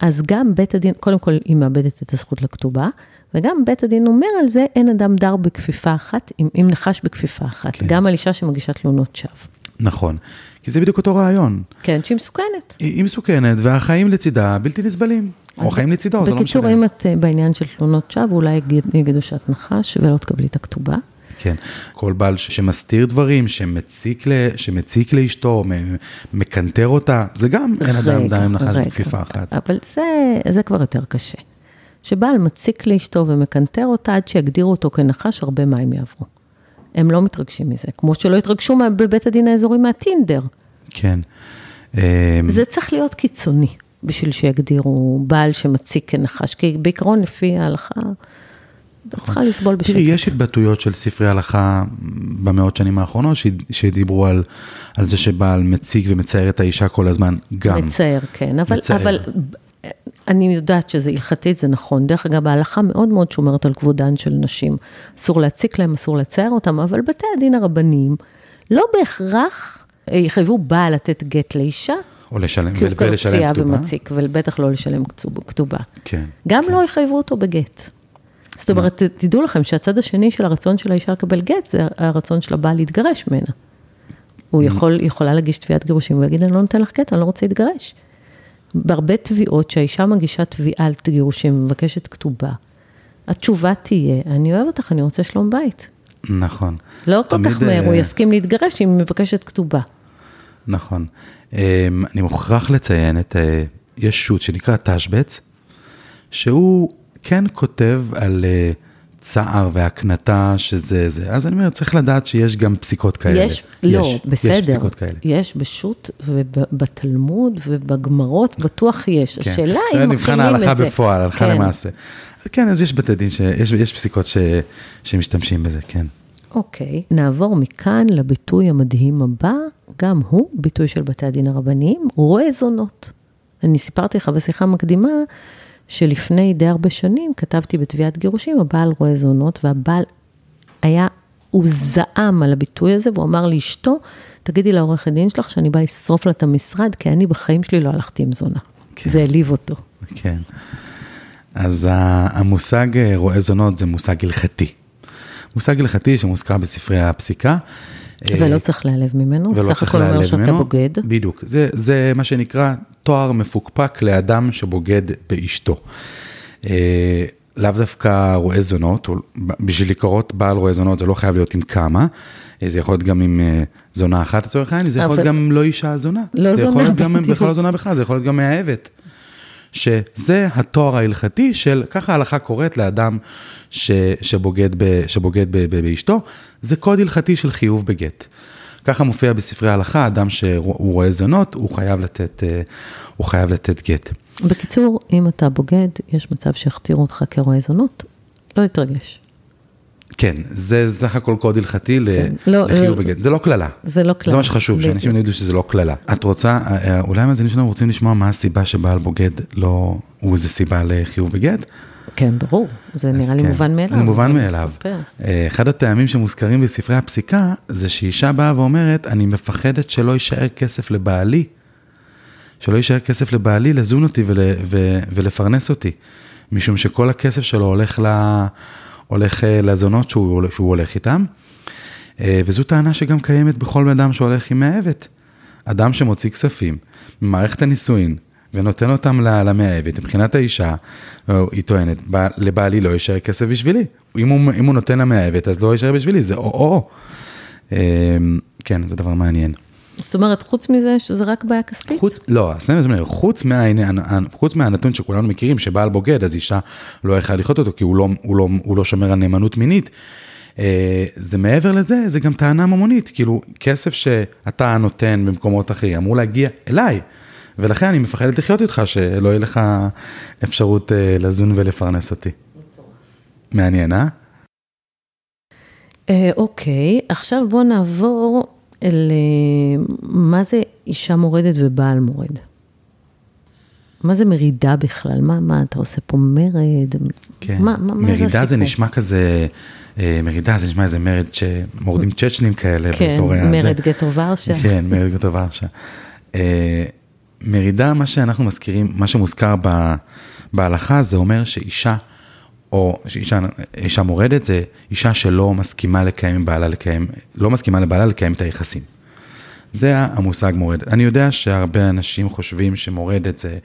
אז גם בית הדין, קודם כל היא מאבדת את הזכות לכתובה, וגם בית הדין אומר על זה, אין אדם דר בכפיפה אחת, אם, אם נחש בכפיפה אחת, כן. גם על אישה שמגישה תלונות שווא. נכון, כי זה בדיוק אותו רעיון. כן, שהיא מסוכנת. היא היא מסוכנת, והחיים לצידה בלתי נסבלים. או החיים לצידו, זה לא משנה. בקיצור, אם את אה, בעניין של תלונות שווא, אולי יגיד- יגידו שאת נחש ולא תקבלי את הכתובה. כן, כל בעל שמסתיר דברים, שמציק, ל, שמציק לאשתו, מקנטר אותה, זה גם אין אדם די עם נחש. בכפיפה אחת. אבל זה, זה כבר יותר קשה. שבעל מציק לאשתו ומקנטר אותה עד שיגדירו אותו כנחש, הרבה מים יעברו. הם לא מתרגשים מזה, כמו שלא התרגשו בבית הדין האזורי מהטינדר. כן. אמ, זה צריך להיות קיצוני בשביל שיגדירו בעל שמציק כנחש, כי בעיקרון לפי ההלכה, את צריכה לסבול בשקט. תראי, יש התבטאויות של ספרי הלכה במאות שנים האחרונות, ש- שדיברו על, על זה שבעל מציג ומצייר את האישה כל הזמן, גם. מצער, כן, אבל, מצער. אבל אני יודעת שזה הלכתית, זה נכון. דרך אגב, ההלכה מאוד מאוד שומרת על כבודן של נשים. אסור להציק להם, אסור לצייר אותם, אבל בתי הדין הרבניים לא בהכרח אה, יחייבו בעל לתת גט לאישה, או לשלם, כי הוא ול- ולשלם קרצייה כתובה. ומציק, ובטח לא לשלם כתוב- כתובה. כן. גם כן. לא יחייבו אותו בגט. זאת אומרת, ת- תדעו לכם שהצד השני של הרצון של האישה לקבל גט, זה הרצון של הבעל להתגרש ממנה. הוא יכול, יכולה להגיש תביעת גירושים ולהגיד, אני לא נותן לך קטע, אני לא רוצה להתגרש. בהרבה תביעות שהאישה מגישה תביעה על גירושים ומבקשת כתובה, התשובה תהיה, אני אוהב אותך, אני רוצה שלום בית. נכון. לא כל כך מהר, אה, הוא יסכים להתגרש אם היא מבקשת כתובה. נכון. אמ, אני מוכרח לציין את, אה, יש שו"ת שנקרא תשבץ, שהוא כן כותב על אה, צער והקנטה שזה זה, אז אני אומר, צריך לדעת שיש גם פסיקות כאלה. יש, לא, יש, בסדר. יש פסיקות כאלה. יש בשו"ת ובתלמוד ובגמרות, בטוח יש. כן. השאלה זה אם נבחן מכינים ההלכה את זה. בפועל, הלכה כן. למעשה. כן, אז יש בתי דין, ש- יש, יש פסיקות ש, שמשתמשים בזה, כן. אוקיי, נעבור מכאן לביטוי המדהים הבא, גם הוא ביטוי של בתי הדין הרבניים, רואה זונות. אני סיפרתי לך בשיחה מקדימה, שלפני די הרבה שנים כתבתי בתביעת גירושים, הבעל רואה זונות, והבעל היה, הוא זעם על הביטוי הזה, והוא אמר לאשתו, תגידי לעורכת דין שלך שאני באה לשרוף לה את המשרד, כי אני בחיים שלי לא הלכתי עם זונה. כן. זה העליב אותו. כן. אז המושג אה, רואה זונות זה מושג הלכתי. מושג הלכתי שמוזכר בספרי הפסיקה. אה, ולא צריך להיעלב ממנו, ולא בסך הכל אומר שאתה. בוגד. בדיוק. זה, זה מה שנקרא תואר מפוקפק לאדם שבוגד באשתו. אה, לאו דווקא רואה זונות, בשביל לקרות בעל רואה זונות זה לא חייב להיות עם כמה, אה, זה יכול להיות גם עם אה, זונה אחת לצורך העניין, זה יכול להיות גם לא אישה זונה. לא זה יכול זונה, להיות גם. בכלל לא זונה בכלל, זה יכול להיות גם מאהבת. שזה התואר ההלכתי של, ככה ההלכה קוראת לאדם ש, שבוגד, ב, שבוגד ב, ב, באשתו, זה קוד הלכתי של חיוב בגט. ככה מופיע בספרי ההלכה, אדם שהוא רואה זונות, הוא חייב לתת, אה, הוא חייב לתת גט. בקיצור, אם אתה בוגד, יש מצב שיכתירו אותך כרועה זונות, לא להתרגש. כן, זה סך הכל קוד הלכתי כן. לא, לחיוב לא. בגט. זה לא קללה. זה לא זה קללה. מה שחשוב. שאנשים ידעו שזה לא קללה. את רוצה, אה, אולי המאזינים שלנו רוצים לשמוע מה הסיבה שבעל בוגד לא, הוא איזה סיבה לחיוב בגט? כן, ברור, זה נראה לי כן, מובן מאליו. זה מובן מאליו. אה, אחד הטעמים שמוזכרים בספרי הפסיקה, זה שאישה באה ואומרת, אני מפחדת שלא יישאר כסף לבעלי, שלא יישאר כסף לבעלי לזון אותי ול, ו, ולפרנס אותי, משום שכל הכסף שלו הולך, ל, הולך אה, לזונות שהוא, שהוא הולך איתם, אה, וזו טענה שגם קיימת בכל אדם שהולך עם מאהבת. אדם שמוציא כספים ממערכת הנישואין ונותן אותם למאהבת, מבחינת האישה, אה, היא טוענת, "ב- לבעלי לא יישאר כסף בשבילי. אם הוא, אם הוא נותן למאהבת, אז לא יישאר בשבילי, זה או-או. כן, זה דבר מעניין. זאת אומרת, חוץ מזה שזה רק בעיה כספית? חוץ, לא, חוץ, מהעניין, חוץ מהנתון שכולנו מכירים, שבעל בוגד, אז אישה לא יכולה לחיות אותו, כי הוא לא, הוא לא, הוא לא שומר על נאמנות מינית. אה, זה מעבר לזה, זה גם טענה ממונית, כאילו, כסף שאתה נותן במקומות אחרים אמור להגיע אליי, ולכן אני מפחדת לחיות איתך, שלא יהיה לך אפשרות אה, לזון ולפרנס אותי. מעניין, אה? אה, אוקיי, עכשיו בוא נעבור למה זה אישה מורדת ובעל מורד. מה זה מרידה בכלל? מה, מה אתה עושה פה מרד? כן. מה, מה, מה מרידה זה הסיפור? נשמע כזה, אה, מרידה זה נשמע איזה מרד שמורדים צ'צ'נים כאלה כן, באזורי הזה. מרד גטו ורשה. כן, מרד גטו ורשה. אה, מרידה, מה שאנחנו מזכירים, מה שמוזכר ב, בהלכה, זה אומר שאישה, או שאישה אישה מורדת, זה אישה שלא מסכימה לקיים עם בעלה לקיים, לא מסכימה לבעלה לקיים את היחסים. זה המושג מורדת. אני יודע שהרבה אנשים חושבים שמורדת זה,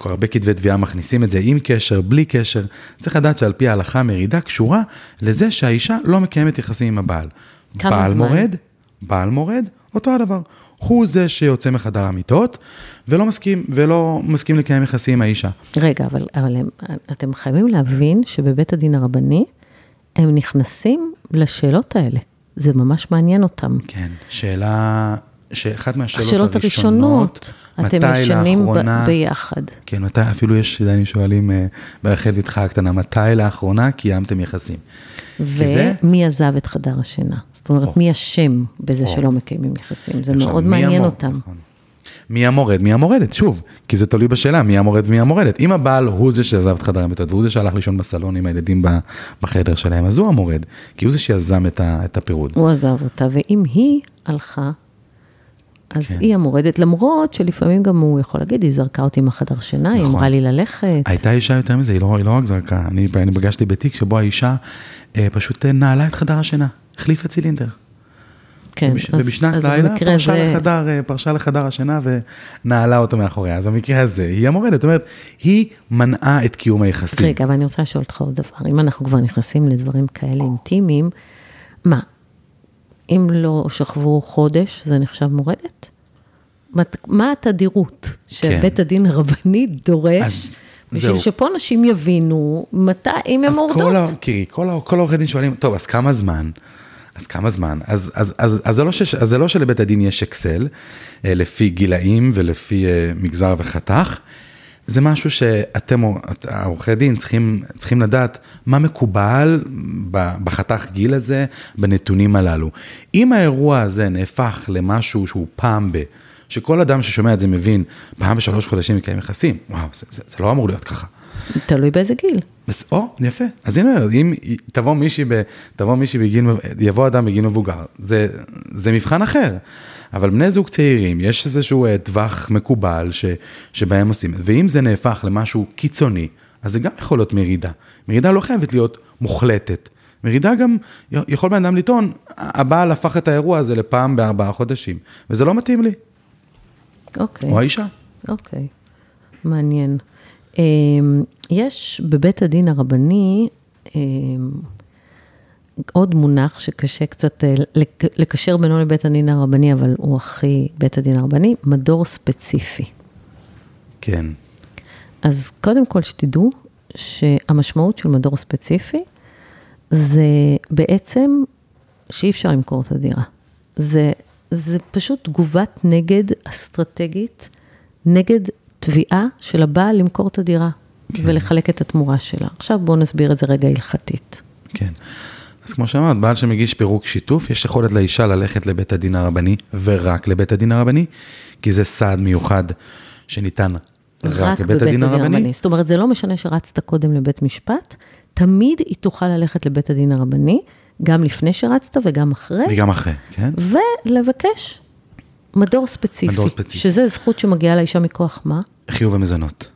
הרבה כתבי תביעה מכניסים את זה עם קשר, בלי קשר. צריך לדעת שעל פי ההלכה מרידה קשורה לזה שהאישה לא מקיימת יחסים עם הבעל. כמה בעל זמן? מורד, בעל מורד, אותו הדבר. הוא זה שיוצא מחדר המיטות, ולא מסכים, ולא מסכים לקיים יחסים עם האישה. רגע, אבל, אבל הם, אתם חייבים להבין שבבית הדין הרבני, הם נכנסים לשאלות האלה. זה ממש מעניין אותם. כן, שאלה, שאחת מהשאלות השאלות הראשונות, הראשונות, אתם מתי לאחרונה- ביחד. כן, מתי, אפילו יש דיינים שואלים אה, ברחל בתך הקטנה, מתי לאחרונה קיימתם יחסים? ומי עזב את חדר השינה? זאת אומרת, או. מי אשם בזה או. שלא מקיימים יחסים? זה עכשיו, מאוד מעניין המור- אותם. נכון. מי המורד? מי המורדת? שוב, כי זה תלוי בשאלה, מי המורד ומי המורדת. אם הבעל הוא זה שעזב את חדר המיטות, והוא זה שהלך לישון בסלון עם הילדים בחדר שלהם, אז הוא המורד, כי הוא זה שיזם את הפירוד. הוא עזב אותה, ואם היא הלכה, אז כן. היא המורדת, למרות שלפעמים גם הוא יכול להגיד, היא זרקה אותי מהחדר שינה, היא נכון. אמרה לי ללכת. הייתה אישה יותר מזה, היא לא, היא לא רק זרקה, אני, אני פגשתי בתיק שבו האישה אה, פשוט אה, נעלה את חדר השינה, החליפה צילינדר. כן, ובש- אז- ובשנת אז לילה פרשה, הזה- לחדר, אה, פרשה לחדר השינה ונעלה אותו מאחוריה. אז במקרה הזה היא המורדת, זאת אומרת, היא מנעה את קיום היחסים. רגע, אבל אני רוצה לשאול אותך עוד דבר. אם אנחנו כבר נכנסים לדברים כאלה אינטימיים, מה, אם לא שכבו חודש, זה נחשב מורדת? מה, התדירות שבית הדין הרבני דורש, אז בשביל זהו. שפה נשים יבינו מתי, אם הן אז מורדות? תראי, כל, העורכי דין שואלים, טוב, אז כמה זמן? אז כמה זמן? אז, אז, אז, אז, זה, לא ש, אז זה לא שלבית הדין יש אקסל, אה, לפי גילאים ולפי אה, מגזר וחתך, זה משהו שאתם, את- העורכי דין, צריכים, צריכים לדעת מה מקובל בחתך גיל הזה, בנתונים הללו. אם האירוע הזה נהפך למשהו שהוא פעם ב... שכל אדם ששומע את זה מבין, פעם בשלוש חודשים מקיים יחסים, וואו, זה, זה, זה לא אמור להיות ככה. תלוי באיזה גיל. או, יפה. אז הנה, אם תבוא מישהי, ב, תבוא מישהי בגיל, יבוא אדם בגיל מבוגר, זה, זה מבחן אחר. אבל בני זוג צעירים, יש איזשהו אה, טווח מקובל ש, שבהם עושים, ואם זה נהפך למשהו קיצוני, אז זה גם יכול להיות מרידה. מרידה לא חייבת להיות מוחלטת. מרידה גם, יכול בן אדם לטעון, הבעל הפך את האירוע הזה לפעם בארבעה חודשים, וזה לא מתאים לי, אוקיי. או האישה. אוקיי, מעניין. אמ, יש בבית הדין הרבני אמ, עוד מונח שקשה קצת אה, לק- לקשר בינו לבית הדין הרבני, אבל הוא הכי בית הדין הרבני, מדור ספציפי. כן. אז קודם כל שתדעו שהמשמעות של מדור ספציפי זה בעצם שאי אפשר למכור את הדירה. זה, זה פשוט תגובת נגד אסטרטגית, נגד תביעה של הבעל למכור את הדירה כן. ולחלק את התמורה שלה. עכשיו בואו נסביר את זה רגע הלכתית. כן. אז כמו שאמרת, בעל שמגיש פירוק שיתוף, יש יכולת לאישה ללכת לבית הדין הרבני, ורק לבית הדין הרבני, כי זה סעד מיוחד שניתן רק, לבית הדין הרבני. זאת אומרת, זה לא משנה שרצת קודם לבית משפט, תמיד היא תוכל ללכת לבית הדין הרבני, גם לפני שרצת וגם אחרי, וגם אחרי, כן? ולבקש מדור ספציפי. מדור ספציפי. שזה זכות שמגיעה לאישה מכוח מה? חיוב המזונות.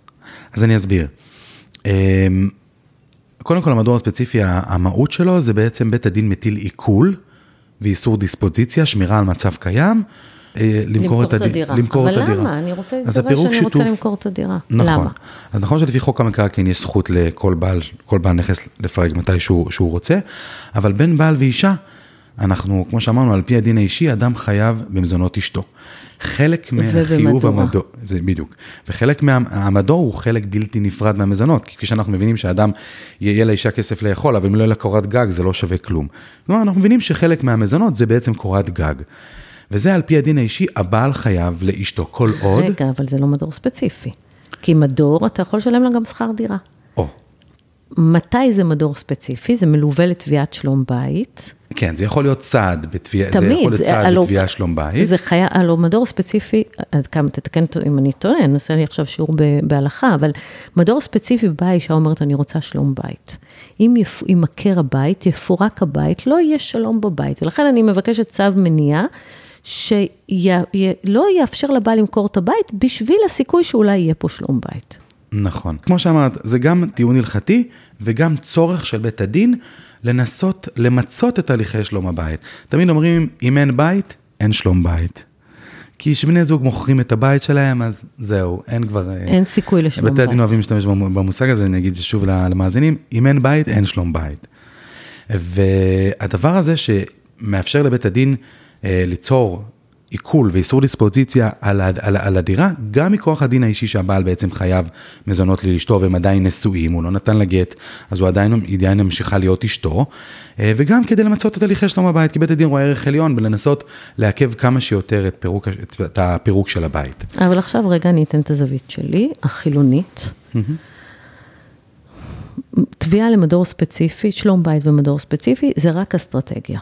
אז אני אסביר. אמ, קודם כל, המדור הספציפי, המהות שלו זה בעצם בית הדין מטיל עיכול ואיסור דיספוזיציה, שמירה על מצב קיים, למכור את הדירה. למכור את אבל הדירה. למה? אני רוצה, אז להתכוון שאני רוצה שיתוף- למכור את הדירה. נכון. למה? אז נכון שלפי חוק המקרקעין יש זכות לכל בעל, כל בעל נכס לפרק מתי שהוא, שהוא רוצה, אבל בין בעל ואישה, אנחנו, כמו שאמרנו, על פי הדין האישי, אדם חייב במזונות אשתו. חלק מהחיוב. המדור, זה בדיוק, וחלק מהמדור הוא חלק בלתי נפרד מהמזונות, כי כפי שאנחנו מבינים שאדם, יהיה לאישה כסף לאכול, אבל אם לא יהיה לה קורת גג, זה לא שווה כלום. כלומר, אנחנו מבינים שחלק מהמזונות זה בעצם קורת גג. וזה על פי הדין האישי, הבעל חייב לאשתו כל עוד, רגע, אבל זה לא מדור ספציפי. כי מדור, אתה יכול לשלם לה גם שכר דירה. או, מתי זה מדור ספציפי? זה מלווה לתביעת שלום בית. כן, זה יכול להיות צעד בתביעה, זה תמיד. יכול להיות צעד הלו- בתביעה שלום בית. זה חיה, הלוא מדור ספציפי, עד כמה תתקן אותי אם אני טועה, נעשה לי עכשיו שיעור ב- בהלכה, אבל מדור ספציפי בא האישה אומרת, אני רוצה שלום בית. אם יימכר הבית, יפורק הבית, לא יהיה שלום בבית, ולכן אני מבקשת צו מניעה. שלא יאפשר לבעל למכור את הבית בשביל הסיכוי שאולי יהיה פה שלום בית. נכון. כמו שאמרת, זה גם טיעון הלכתי וגם צורך של בית הדין לנסות למצות את הליכי שלום הבית. תמיד אומרים, אם אין בית, אין שלום בית. כי כשבני זוג מוכרים את הבית שלהם, אז זהו, אין כבר... אה, אין סיכוי לשלום בתי הדין בית. אוהבים להשתמש במושג הזה, אני אגיד שוב למאזינים, אם אין בית, אין שלום בית. והדבר הזה שמאפשר לבית הדין ליצור עיכול ואיסור דיספוזיציה על, על, על הדירה, גם מכוח הדין האישי שהבעל בעצם חייב מזונות לאשתו והם עדיין נשואים, הוא לא נתן לה גט, אז הוא עדיין, היא עדיין ממשיכה להיות אשתו, אה, וגם כדי למצות את הליכי שלום הבית, כי בית הדין רואה ערך עליון בלנסות לעכב כמה שיותר את, פירוק, את, את הפירוק של הבית. אבל עכשיו רגע אני אתן את הזווית שלי, החילונית. תביעה למדור ספציפי, שלום בית ומדור ספציפי, זה רק אסטרטגיה.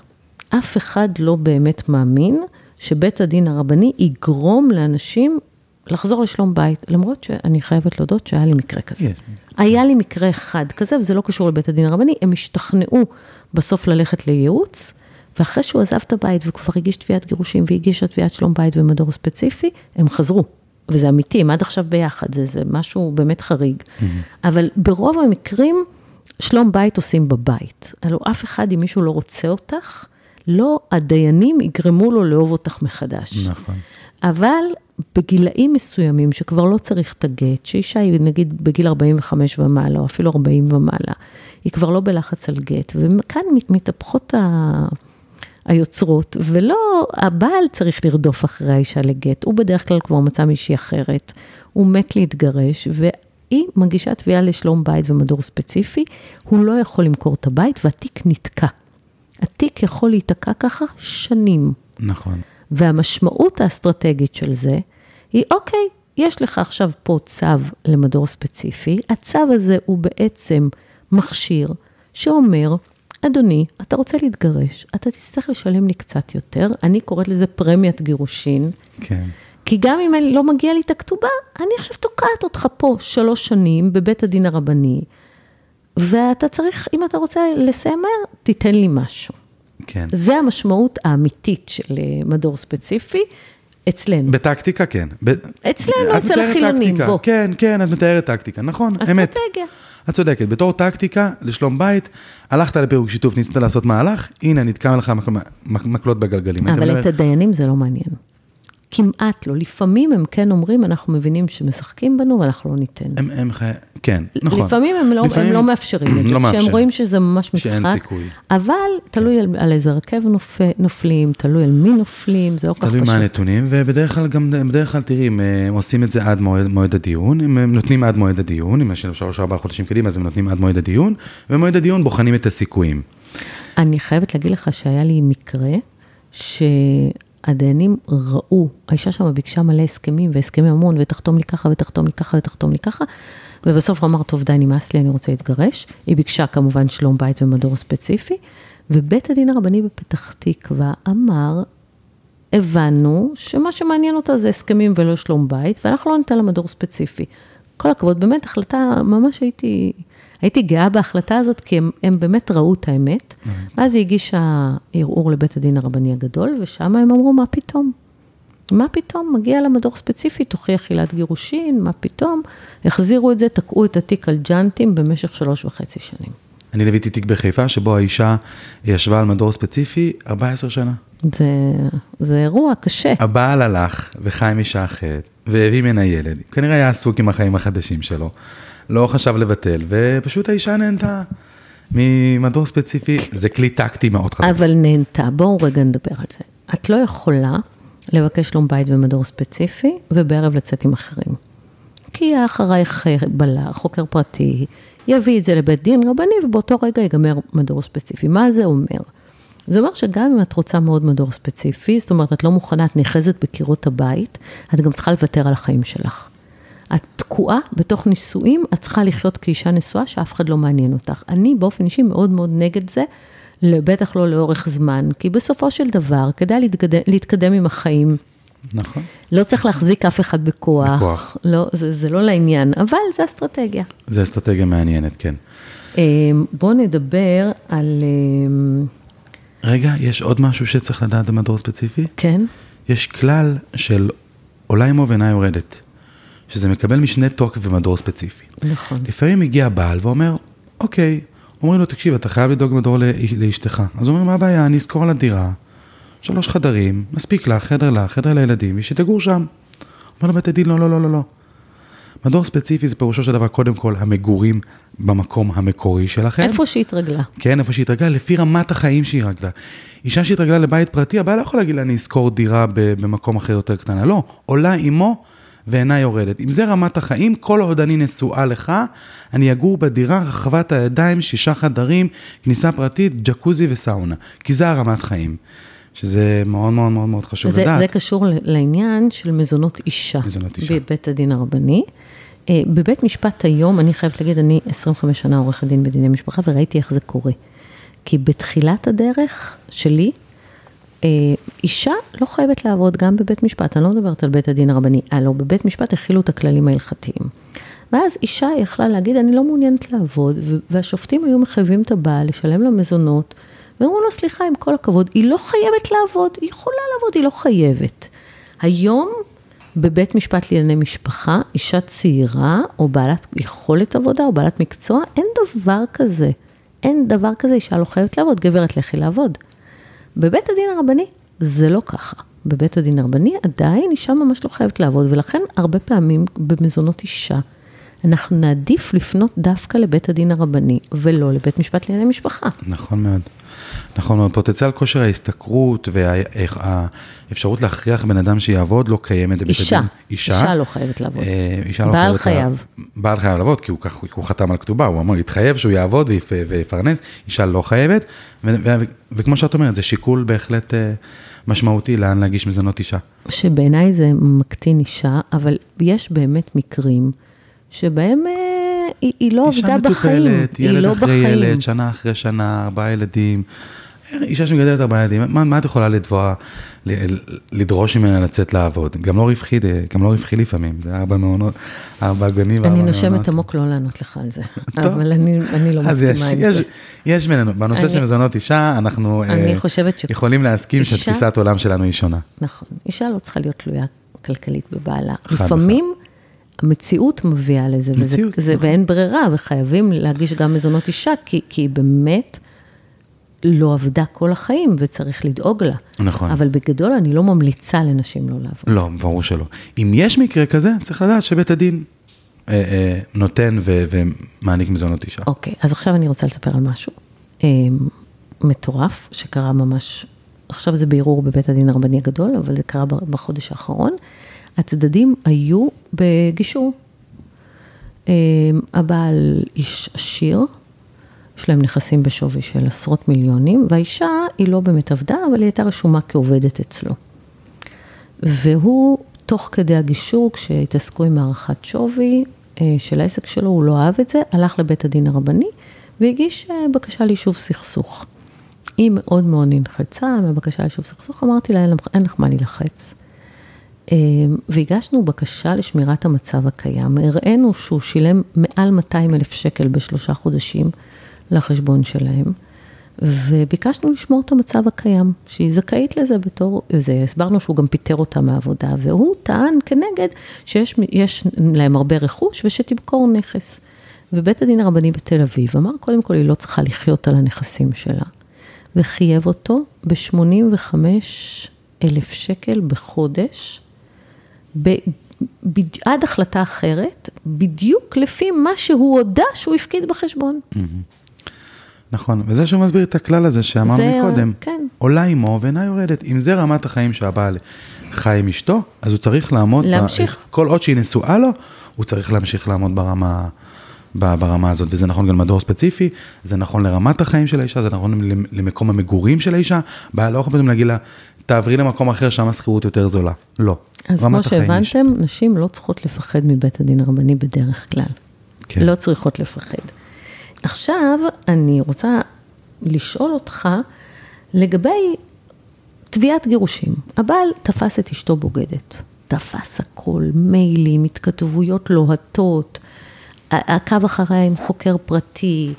אף אחד לא באמת מאמין שבית הדין הרבני יגרום לאנשים לחזור לשלום בית, למרות שאני חייבת להודות שהיה לי מקרה כזה. יש. היה לי מקרה אחד כזה, וזה לא קשור לבית הדין הרבני, הם השתכנעו בסוף ללכת לייעוץ, ואחרי שהוא עזב את הבית וכבר הגיש תביעת גירושים והגישה תביעת שלום בית ומדור ספציפי, הם חזרו. וזה אמיתי, הם עד עכשיו ביחד, זה, זה משהו באמת חריג. אבל ברוב המקרים, שלום בית עושים בבית. הלוא אף אחד, אם מישהו לא רוצה אותך, לא הדיינים יגרמו לו לאהוב אותך מחדש. נכון. אבל בגילאים מסוימים, שכבר לא צריך את הגט, שאישה היא נגיד בגיל 45 ומעלה, או אפילו 40 ומעלה, היא כבר לא בלחץ על גט, וכאן מתהפכות ה... היוצרות, ולא הבעל צריך לרדוף אחרי האישה לגט, הוא בדרך כלל כבר מצא מישהי אחרת, הוא מת להתגרש, והיא מגישה תביעה לשלום בית ומדור ספציפי, הוא לא יכול למכור את הבית והתיק נתקע. התיק יכול להיתקע ככה שנים. נכון. והמשמעות האסטרטגית של זה היא, אוקיי, יש לך עכשיו פה צו למדור ספציפי, הצו הזה הוא בעצם מכשיר שאומר, אדוני, אתה רוצה להתגרש, אתה תצטרך לשלם לי קצת יותר, אני קוראת לזה פרמיית גירושין. כן. כי גם אם לא מגיע לי את הכתובה, אני עכשיו תוקעת אותך פה שלוש שנים בבית הדין הרבני, ואתה צריך, אם אתה רוצה לסיים מהר, תיתן לי משהו. כן. זה המשמעות האמיתית של אה, מדור ספציפי אצלנו. בטקטיקה, כן. ב... אצלנו, אצל החילונים. בוא. כן, כן, את מתארת טקטיקה, נכון, אמת. אסטרטגיה. את צודקת, בתור טקטיקה לשלום בית, הלכת לפירוק שיתוף, ניסית לעשות מהלך, הנה, נתקע לך מק- מק- מקלות בגלגלים. אבל אומר, את הדיינים זה לא מעניין. כמעט לא. לפעמים הם כן אומרים, אנחנו מבינים שמשחקים בנו ואנחנו לא ניתן. הם, הם חי... כן, נכון. לפעמים הם לא, לפעמים הם לא מאפשרים את זה, לא כשהם. רואים שזה ממש משחק. שאין סיכוי. אבל תלוי על, על איזה הרכב נופ, נופלים, תלוי על מי נופלים, זה לא כל כך תלוי פשוט. מה הנתונים, ובדרך כלל גם, בדרך כלל תראי, הם אה, הם עושים את זה עד מועד, מועד הדיון, הם הם נותנים עד מועד הדיון, אם יש להם שלוש ארבעה חודשים קדימה, אז הם נותנים עד מועד הדיון, ומועד הדיון בוחנים את הסיכויים. אני חייבת להגיד לך שהיה לי מקרה שהדיינים ראו, האישה שם ביקשה מלא הסכמים והסכמי ממון, ותחתום לי ככה ותחתום לי ככה ותחתום לי ככה, ובסוף הוא אמר, טוב די, נמאס לי, אני רוצה להתגרש. היא ביקשה כמובן שלום בית ומדור ספציפי, ובית הדין הרבני בפתח תקווה אמר, הבנו שמה שמעניין אותה זה הסכמים ולא שלום בית, ואנחנו לא ניתן לה מדור ספציפי. כל הכבוד, באמת החלטה, ממש הייתי, הייתי גאה בהחלטה הזאת, כי הם, הם באמת ראו את האמת. ואז היא הגישה ערעור לבית הדין הרבני הגדול, ושם הם אמרו, מה פתאום? מה פתאום? מגיע לה מדור ספציפי, תוכיח עילת גירושין, מה פתאום? החזירו את זה, תקעו את התיק על ג'אנטים במשך שלוש וחצי שנים. אני ליוויתי תיק בחיפה, שבו האישה ישבה על מדור ספציפי 14 שנה. זה, זה אירוע קשה. הבעל הלך וחי עם אישה אחרת, והביא ממנה ילד, כנראה היה עסוק עם החיים החדשים שלו, לא חשב לבטל, ופשוט האישה נהנתה ממדור ספציפי, זה כלי טקטי מאוד חזק. אבל נהנתה, בואו רגע נדבר על זה. את לא יכולה לבקש שלום בית ומדור ספציפי, ובערב לצאת עם אחרים. כי אחרייך אה, בלר, חוקר פרטי, יביא את זה לבית דין רבני, ובאותו רגע ייגמר מדור ספציפי. מה זה אומר? זה אומר שגם אם את רוצה מאוד מדור ספציפי, זאת אומרת, את לא מוכנה, את נאחזת בקירות הבית, את גם צריכה לוותר על החיים שלך. את תקועה בתוך נישואים, את צריכה לחיות כאישה נשואה שאף אחד לא מעניין אותך. אני באופן אישי מאוד מאוד נגד זה, בטח לא לאורך זמן, כי בסופו של דבר, כדאי להתקדם, להתקדם עם החיים. נכון. לא צריך להחזיק אף אחד בכוח. בכוח. לא, זה, זה לא לעניין, אבל זה אסטרטגיה. זו אסטרטגיה מעניינת, כן. בואו נדבר על... אמ, רגע, יש עוד משהו שצריך לדעת במדור ספציפי? כן? יש כלל של עולה עמו ואינה יורדת, שזה מקבל משנה תוקף במדור ספציפי. נכון. לפעמים מגיע בעל ואומר, אוקיי, אומרים לו, תקשיב, אתה חייב לדאוג מדור לאש- לאשתך. אז הוא אומר, מה הבעיה, אני אזכור על הדירה, שלוש חדרים, מספיק לך, חדר לך, חדר לילדים, ושתגור שם. אומר לו בית הדין, לא, לא, לא, לא, לא. מדור ספציפי זה פירושו של דבר, קודם כל, המגורים במקום המקורי שלכם. איפה שהתרגלה. כן, איפה שהתרגלה, לפי רמת החיים שהיא רגלה. אישה שהתרגלה לבית פרטי, הבעיה לא יכול להגיד לה, אני אשכור דירה במקום אחר יותר קטנה. לא, עולה עמו ואינה יורדת. אם זה רמת החיים, כל עוד אני נשואה לך, אני אגור בדירה רחבת הידיים, שישה חדרים, כניסה פרטית, ג'קוזי וסאונה. כי זה הרמת חיים. שזה מאוד מאוד מאוד מאוד חשוב זה, לדעת. זה קשור לעניין של מזונות אישה. מזונות אישה. בבית הדין הרבני. אה, בבית משפט היום, אני חייבת להגיד, אני 25 שנה עורכת דין בדיני משפחה, וראיתי איך זה קורה. כי בתחילת הדרך שלי, אישה לא חייבת לעבוד גם בבית משפט, אני לא מדברת על בית הדין הרבני, הלו בבית משפט הכילו את הכללים ההלכתיים. ואז אישה יכלה להגיד, אני לא מעוניינת לעבוד, והשופטים היו מחייבים את הבעל לשלם לה מזונות, ואמרו לו, סליחה, עם כל הכבוד, היא לא חייבת לעבוד, היא יכולה לעבוד, היא לא חייבת. היום, בבית משפט לענייני משפחה, אישה צעירה, או בעלת יכולת עבודה, או בעלת מקצוע, אין דבר כזה. אין דבר כזה, אישה לא חייבת לעבוד, גברת לכי לעבוד. בבית הדין הרבני זה לא ככה. בבית הדין הרבני עדיין אישה ממש לא חייבת לעבוד, ולכן הרבה פעמים במזונות אישה, אנחנו נעדיף לפנות דווקא לבית הדין הרבני, ולא לבית משפט לענייני משפחה. נכון מאוד. נכון מאוד, פוטנציאל כושר ההשתכרות והאפשרות להכריח בן אדם שיעבוד לא קיימת בבית אישה, הדין. אישה, אישה לא חייבת לעבוד. אה, אישה לא בעל חייבת חייב. לעבוד. בעל חייב לעבוד, כי הוא, כך, הוא חתם על כתובה, הוא אמר, התחייב שהוא יעבוד ויפ, ויפרנס, אישה לא חייבת, ו, ו, ו, וכמו שאת אומרת, זה שיקול בהחלט אה, משמעותי לאן להגיש מזונות אישה. שבעיניי זה מקטין אישה, אבל יש באמת מקרים שבהם אה, היא, היא לא עבדה בחיים. אישה מטופלת, היא ילד לא אחרי בחיים. ילד, שנה אחרי שנה, ארבעה ילדים. אישה שמגדלת ארבעה ילדים, מה, מה את יכולה לתבוע, לדרוש ממנה לצאת לעבוד? גם לא רווחי, גם לא רווחי לפעמים, זה ארבע מעונות, ארבע גנים וארבע אני מעונות. נושמת עמוק לא לענות לך על זה. אבל אני, אני לא מסכימה עם יש, זה. יש בינינו, בנושא אני- של מזונות אישה, אנחנו אני אה, חושבת ש- יכולים להסכים אישה- שתפיסת עולם שלנו היא שונה. נכון, אישה לא צריכה להיות תלויה כלכלית בבעלה. לפעמים המציאות מביאה לזה, וזה, מציאות, זה, נכון. ואין ברירה, וחייבים להגיש גם מזונות אישה, כי, כי היא באמת לא עבדה כל החיים, וצריך לדאוג לה. נכון. אבל בגדול אני לא ממליצה לנשים לא לעבוד. לא, ברור שלא. אם יש מקרה כזה, צריך לדעת שבית הדין אה, אה, נותן ו- ומעניק מזונות אישה. אוקיי, אז עכשיו אני רוצה לספר על משהו אה, מטורף, שקרה ממש, עכשיו זה בערעור בבית הדין הרבני הגדול, אבל זה קרה בחודש האחרון. הצדדים היו בגישור. אה, הבעל איש עשיר, יש להם נכסים בשווי של עשרות מיליונים, והאישה היא לא באמת עבדה, אבל היא הייתה רשומה כעובדת אצלו. והוא, תוך כדי הגישור, כשהתעסקו עם הערכת שווי אה, של העסק שלו, הוא לא אהב את זה, הלך לבית הדין הרבני והגיש אה, בקשה ליישוב סכסוך. היא מאוד מאוד נלחצה מהבקשה ליישוב סכסוך, אמרתי לה, אין לך מה להילחץ. אה, והגשנו בקשה לשמירת המצב הקיים. הראינו שהוא שילם מעל 200 אלף שקל בשלושה חודשים לחשבון שלהם, וביקשנו לשמור את המצב הקיים, שהיא זכאית לזה בתור, זה, הסברנו שהוא גם פיטר אותה מהעבודה, והוא טען כנגד שיש יש להם הרבה רכוש ושתמכור נכס. ובית הדין הרבני בתל אביב אמר, קודם כל היא לא צריכה לחיות על הנכסים שלה, וחייב אותו ב-85 אלף שקל בחודש, ב, ב, עד החלטה אחרת, בדיוק לפי מה שהוא הודה שהוא הפקיד בחשבון. נכון, וזה שהוא מסביר את הכלל הזה שאמרנו מקודם. כן. עולה עמו ואינה יורדת. אם זה רמת החיים שהבעל חי עם אשתו, אז הוא צריך לעמוד... ב- להמשיך. כל עוד שהיא נשואה לו, הוא צריך להמשיך לעמוד ברמה, ב- ברמה הזאת. וזה נכון גם לדור ספציפי, זה נכון לרמת החיים של האישה, זה נכון למ- למקום המגורים של האישה. בעל לא יכול פתאום להגיד לה, תעברי למקום אחר, שם השכירות יותר זולה. לא. אז כמו שהבנתם, נשים לא צריכות לפחד מבית הדין הרבני בדרך כלל. כן. לא צריכות לפחד. עכשיו, אני רוצה לשאול אותך לגבי תביעת גירושים. הבעל תפס את אשתו בוגדת. תפס הכל, מיילים, התכתבויות לוהטות, ע- עקב אחריה עם חוקר פרטי,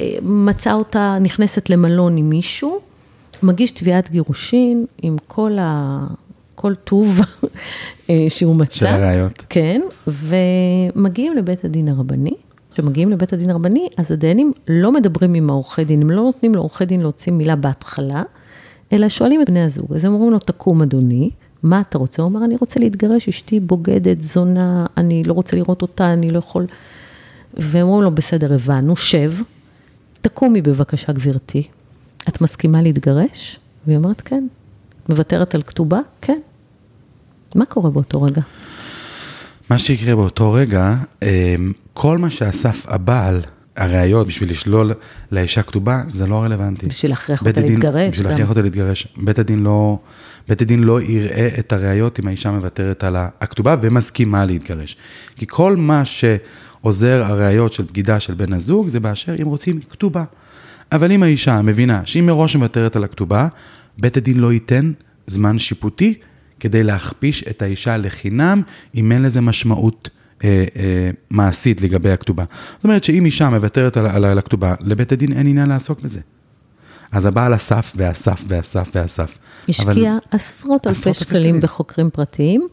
אה, מצא אותה נכנסת למלון עם מישהו, מגיש תביעת גירושין עם כל, ה... כל טוב אה, שהוא מצא. של הראיות. כן, ומגיעים לבית הדין הרבני. כשמגיעים לבית הדין הרבני, אז הדיינים לא מדברים עם העורכי דין, הם לא נותנים לעורכי דין להוציא מילה בהתחלה, אלא שואלים את בני הזוג. אז הם אומרים לו, תקום אדוני, מה אתה רוצה? הוא אומר, אני רוצה להתגרש, אשתי בוגדת, זונה, אני לא רוצה לראות אותה, אני לא יכול... והם אומרים לו, בסדר, הבנו, שב, תקומי בבקשה, גברתי. את מסכימה להתגרש? והיא אומרת, כן. מוותרת על כתובה? כן. מה קורה באותו רגע? מה שיקרה באותו רגע, אמ, כל מה שאסף הבעל, הראיות בשביל לשלול לאישה כתובה, זה לא רלוונטי. בשביל להכריח אותה הדין- להתגרש בשביל גם. להכריח אותה להתגרש. בית הדין לא, בית הדין לא יראה את הראיות אם האישה מוותרת על הכתובה ומסכימה להתגרש. כי כל מה שעוזר הראיות של בגידה של בן הזוג, זה באשר אם רוצים כתובה. אבל אם האישה מבינה שהיא מראש מוותרת על הכתובה, בית הדין לא ייתן זמן שיפוטי כדי להכפיש את האישה לחינם, אם אין לזה משמעות אה, אה, מעשית לגבי הכתובה. זאת אומרת שאם אישה מוותרת על, על, על הכתובה, לבית הדין אין עניין לעסוק בזה. אז הבעל אסף ואסף ואסף ואסף. השקיע אלפי עשרות אלפי שקלים. בחוקרים פרטיים,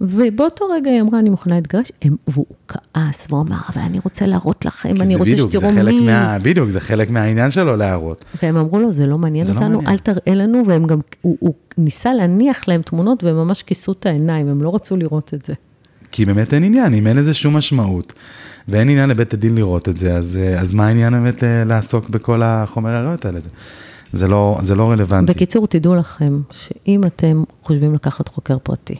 ובאותו רגע היא אמרה, אני מוכנה להתגרש, והוא כעס, והוא אמר, אבל אני רוצה להראות לכם, אני רוצה שתראו מי. מה... בדיוק, זה חלק מהעניין שלו להראות. והם אמרו לו, זה לא מעניין זה לא אותנו, מעניין." אל תראה לנו, והם גם, הוא, הוא ניסה להניח להם תמונות, והם ממש כיסו את העיניים, הם לא רצו לראות את זה. כי באמת אין עניין, אם אין לזה שום משמעות, ואין עניין לבית הדין לראות את זה, אז, אה, אז מה העניין באמת אה, לעסוק בכל החומר הראיות האלה? זה, זה, לא, זה לא רלוונטי. בקיצור, תדעו לכם, שאם אתם חושבים לקחת חוקר פרטי,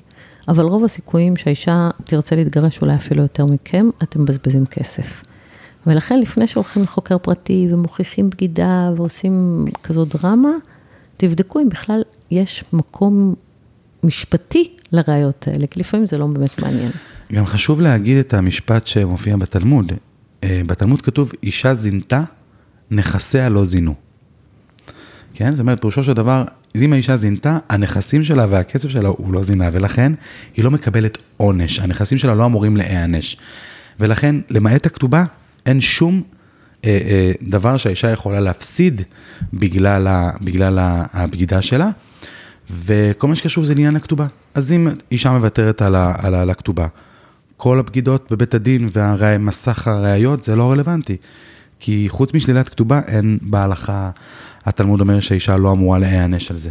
אבל רוב הסיכויים שהאישה תרצה להתגרש אולי אפילו יותר מכם, אתם מבזבזים כסף. ולכן לפני שהולכים לחוקר פרטי ומוכיחים בגידה ועושים כזו דרמה, תבדקו אם בכלל יש מקום משפטי לראיות האלה, כי לפעמים זה לא באמת מעניין. גם חשוב להגיד את המשפט שמופיע בתלמוד. אה, בתלמוד כתוב, אישה זינתה, נכסיה לא זינו. כן? זאת אומרת, פירושו של דבר, אם האישה זינתה, הנכסים שלה והכסף שלה הוא לא זינה, ולכן היא לא מקבלת עונש. הנכסים שלה לא אמורים להיענש. ולכן, למעט הכתובה, אין שום אה, אה, דבר שהאישה יכולה להפסיד בגלל, ה, בגלל הבגידה שלה, וכל מה שקשור זה לעניין הכתובה. אז אם אישה מוותרת על, ה, על, ה, על הכתובה, כל הבגידות בבית הדין ומסך הראיות זה לא רלוונטי. כי חוץ משלילת כתובה, אין בהלכה, התלמוד אומר שהאישה לא אמורה להיענש על זה.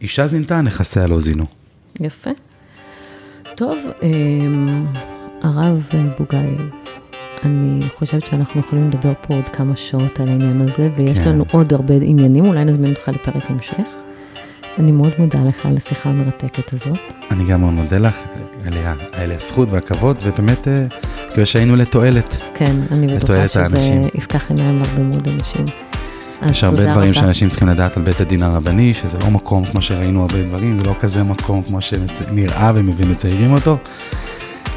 אישה זינתה, נכסיה לא זינו. יפה. טוב, אמ, הרב בוגייב, אני חושבת שאנחנו יכולים לדבר פה עוד כמה שעות על העניין הזה, ויש כן. לנו עוד הרבה עניינים, אולי נזמין אותך לפרק המשך. אני מאוד מודה לך על השיחה המרתקת הזאת. אני גם מאוד מודה לך, היה לי הזכות והכבוד, ובאמת, מקווה שהיינו לתועלת. כן, אני בטוחה שזה. יפקח עיניים להרבה מאוד אנשים. יש הרבה דברים רבה. שאנשים צריכים לדעת על בית הדין הרבני, שזה לא מקום כמו שראינו הרבה דברים, זה לא כזה מקום כמו שנראה ומבין מציירים אותו.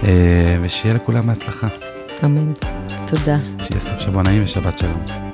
אה, ושיהיה לכולם בהצלחה. אמן. תודה. שיהיה סוף שבוע נעים ושבת שלום.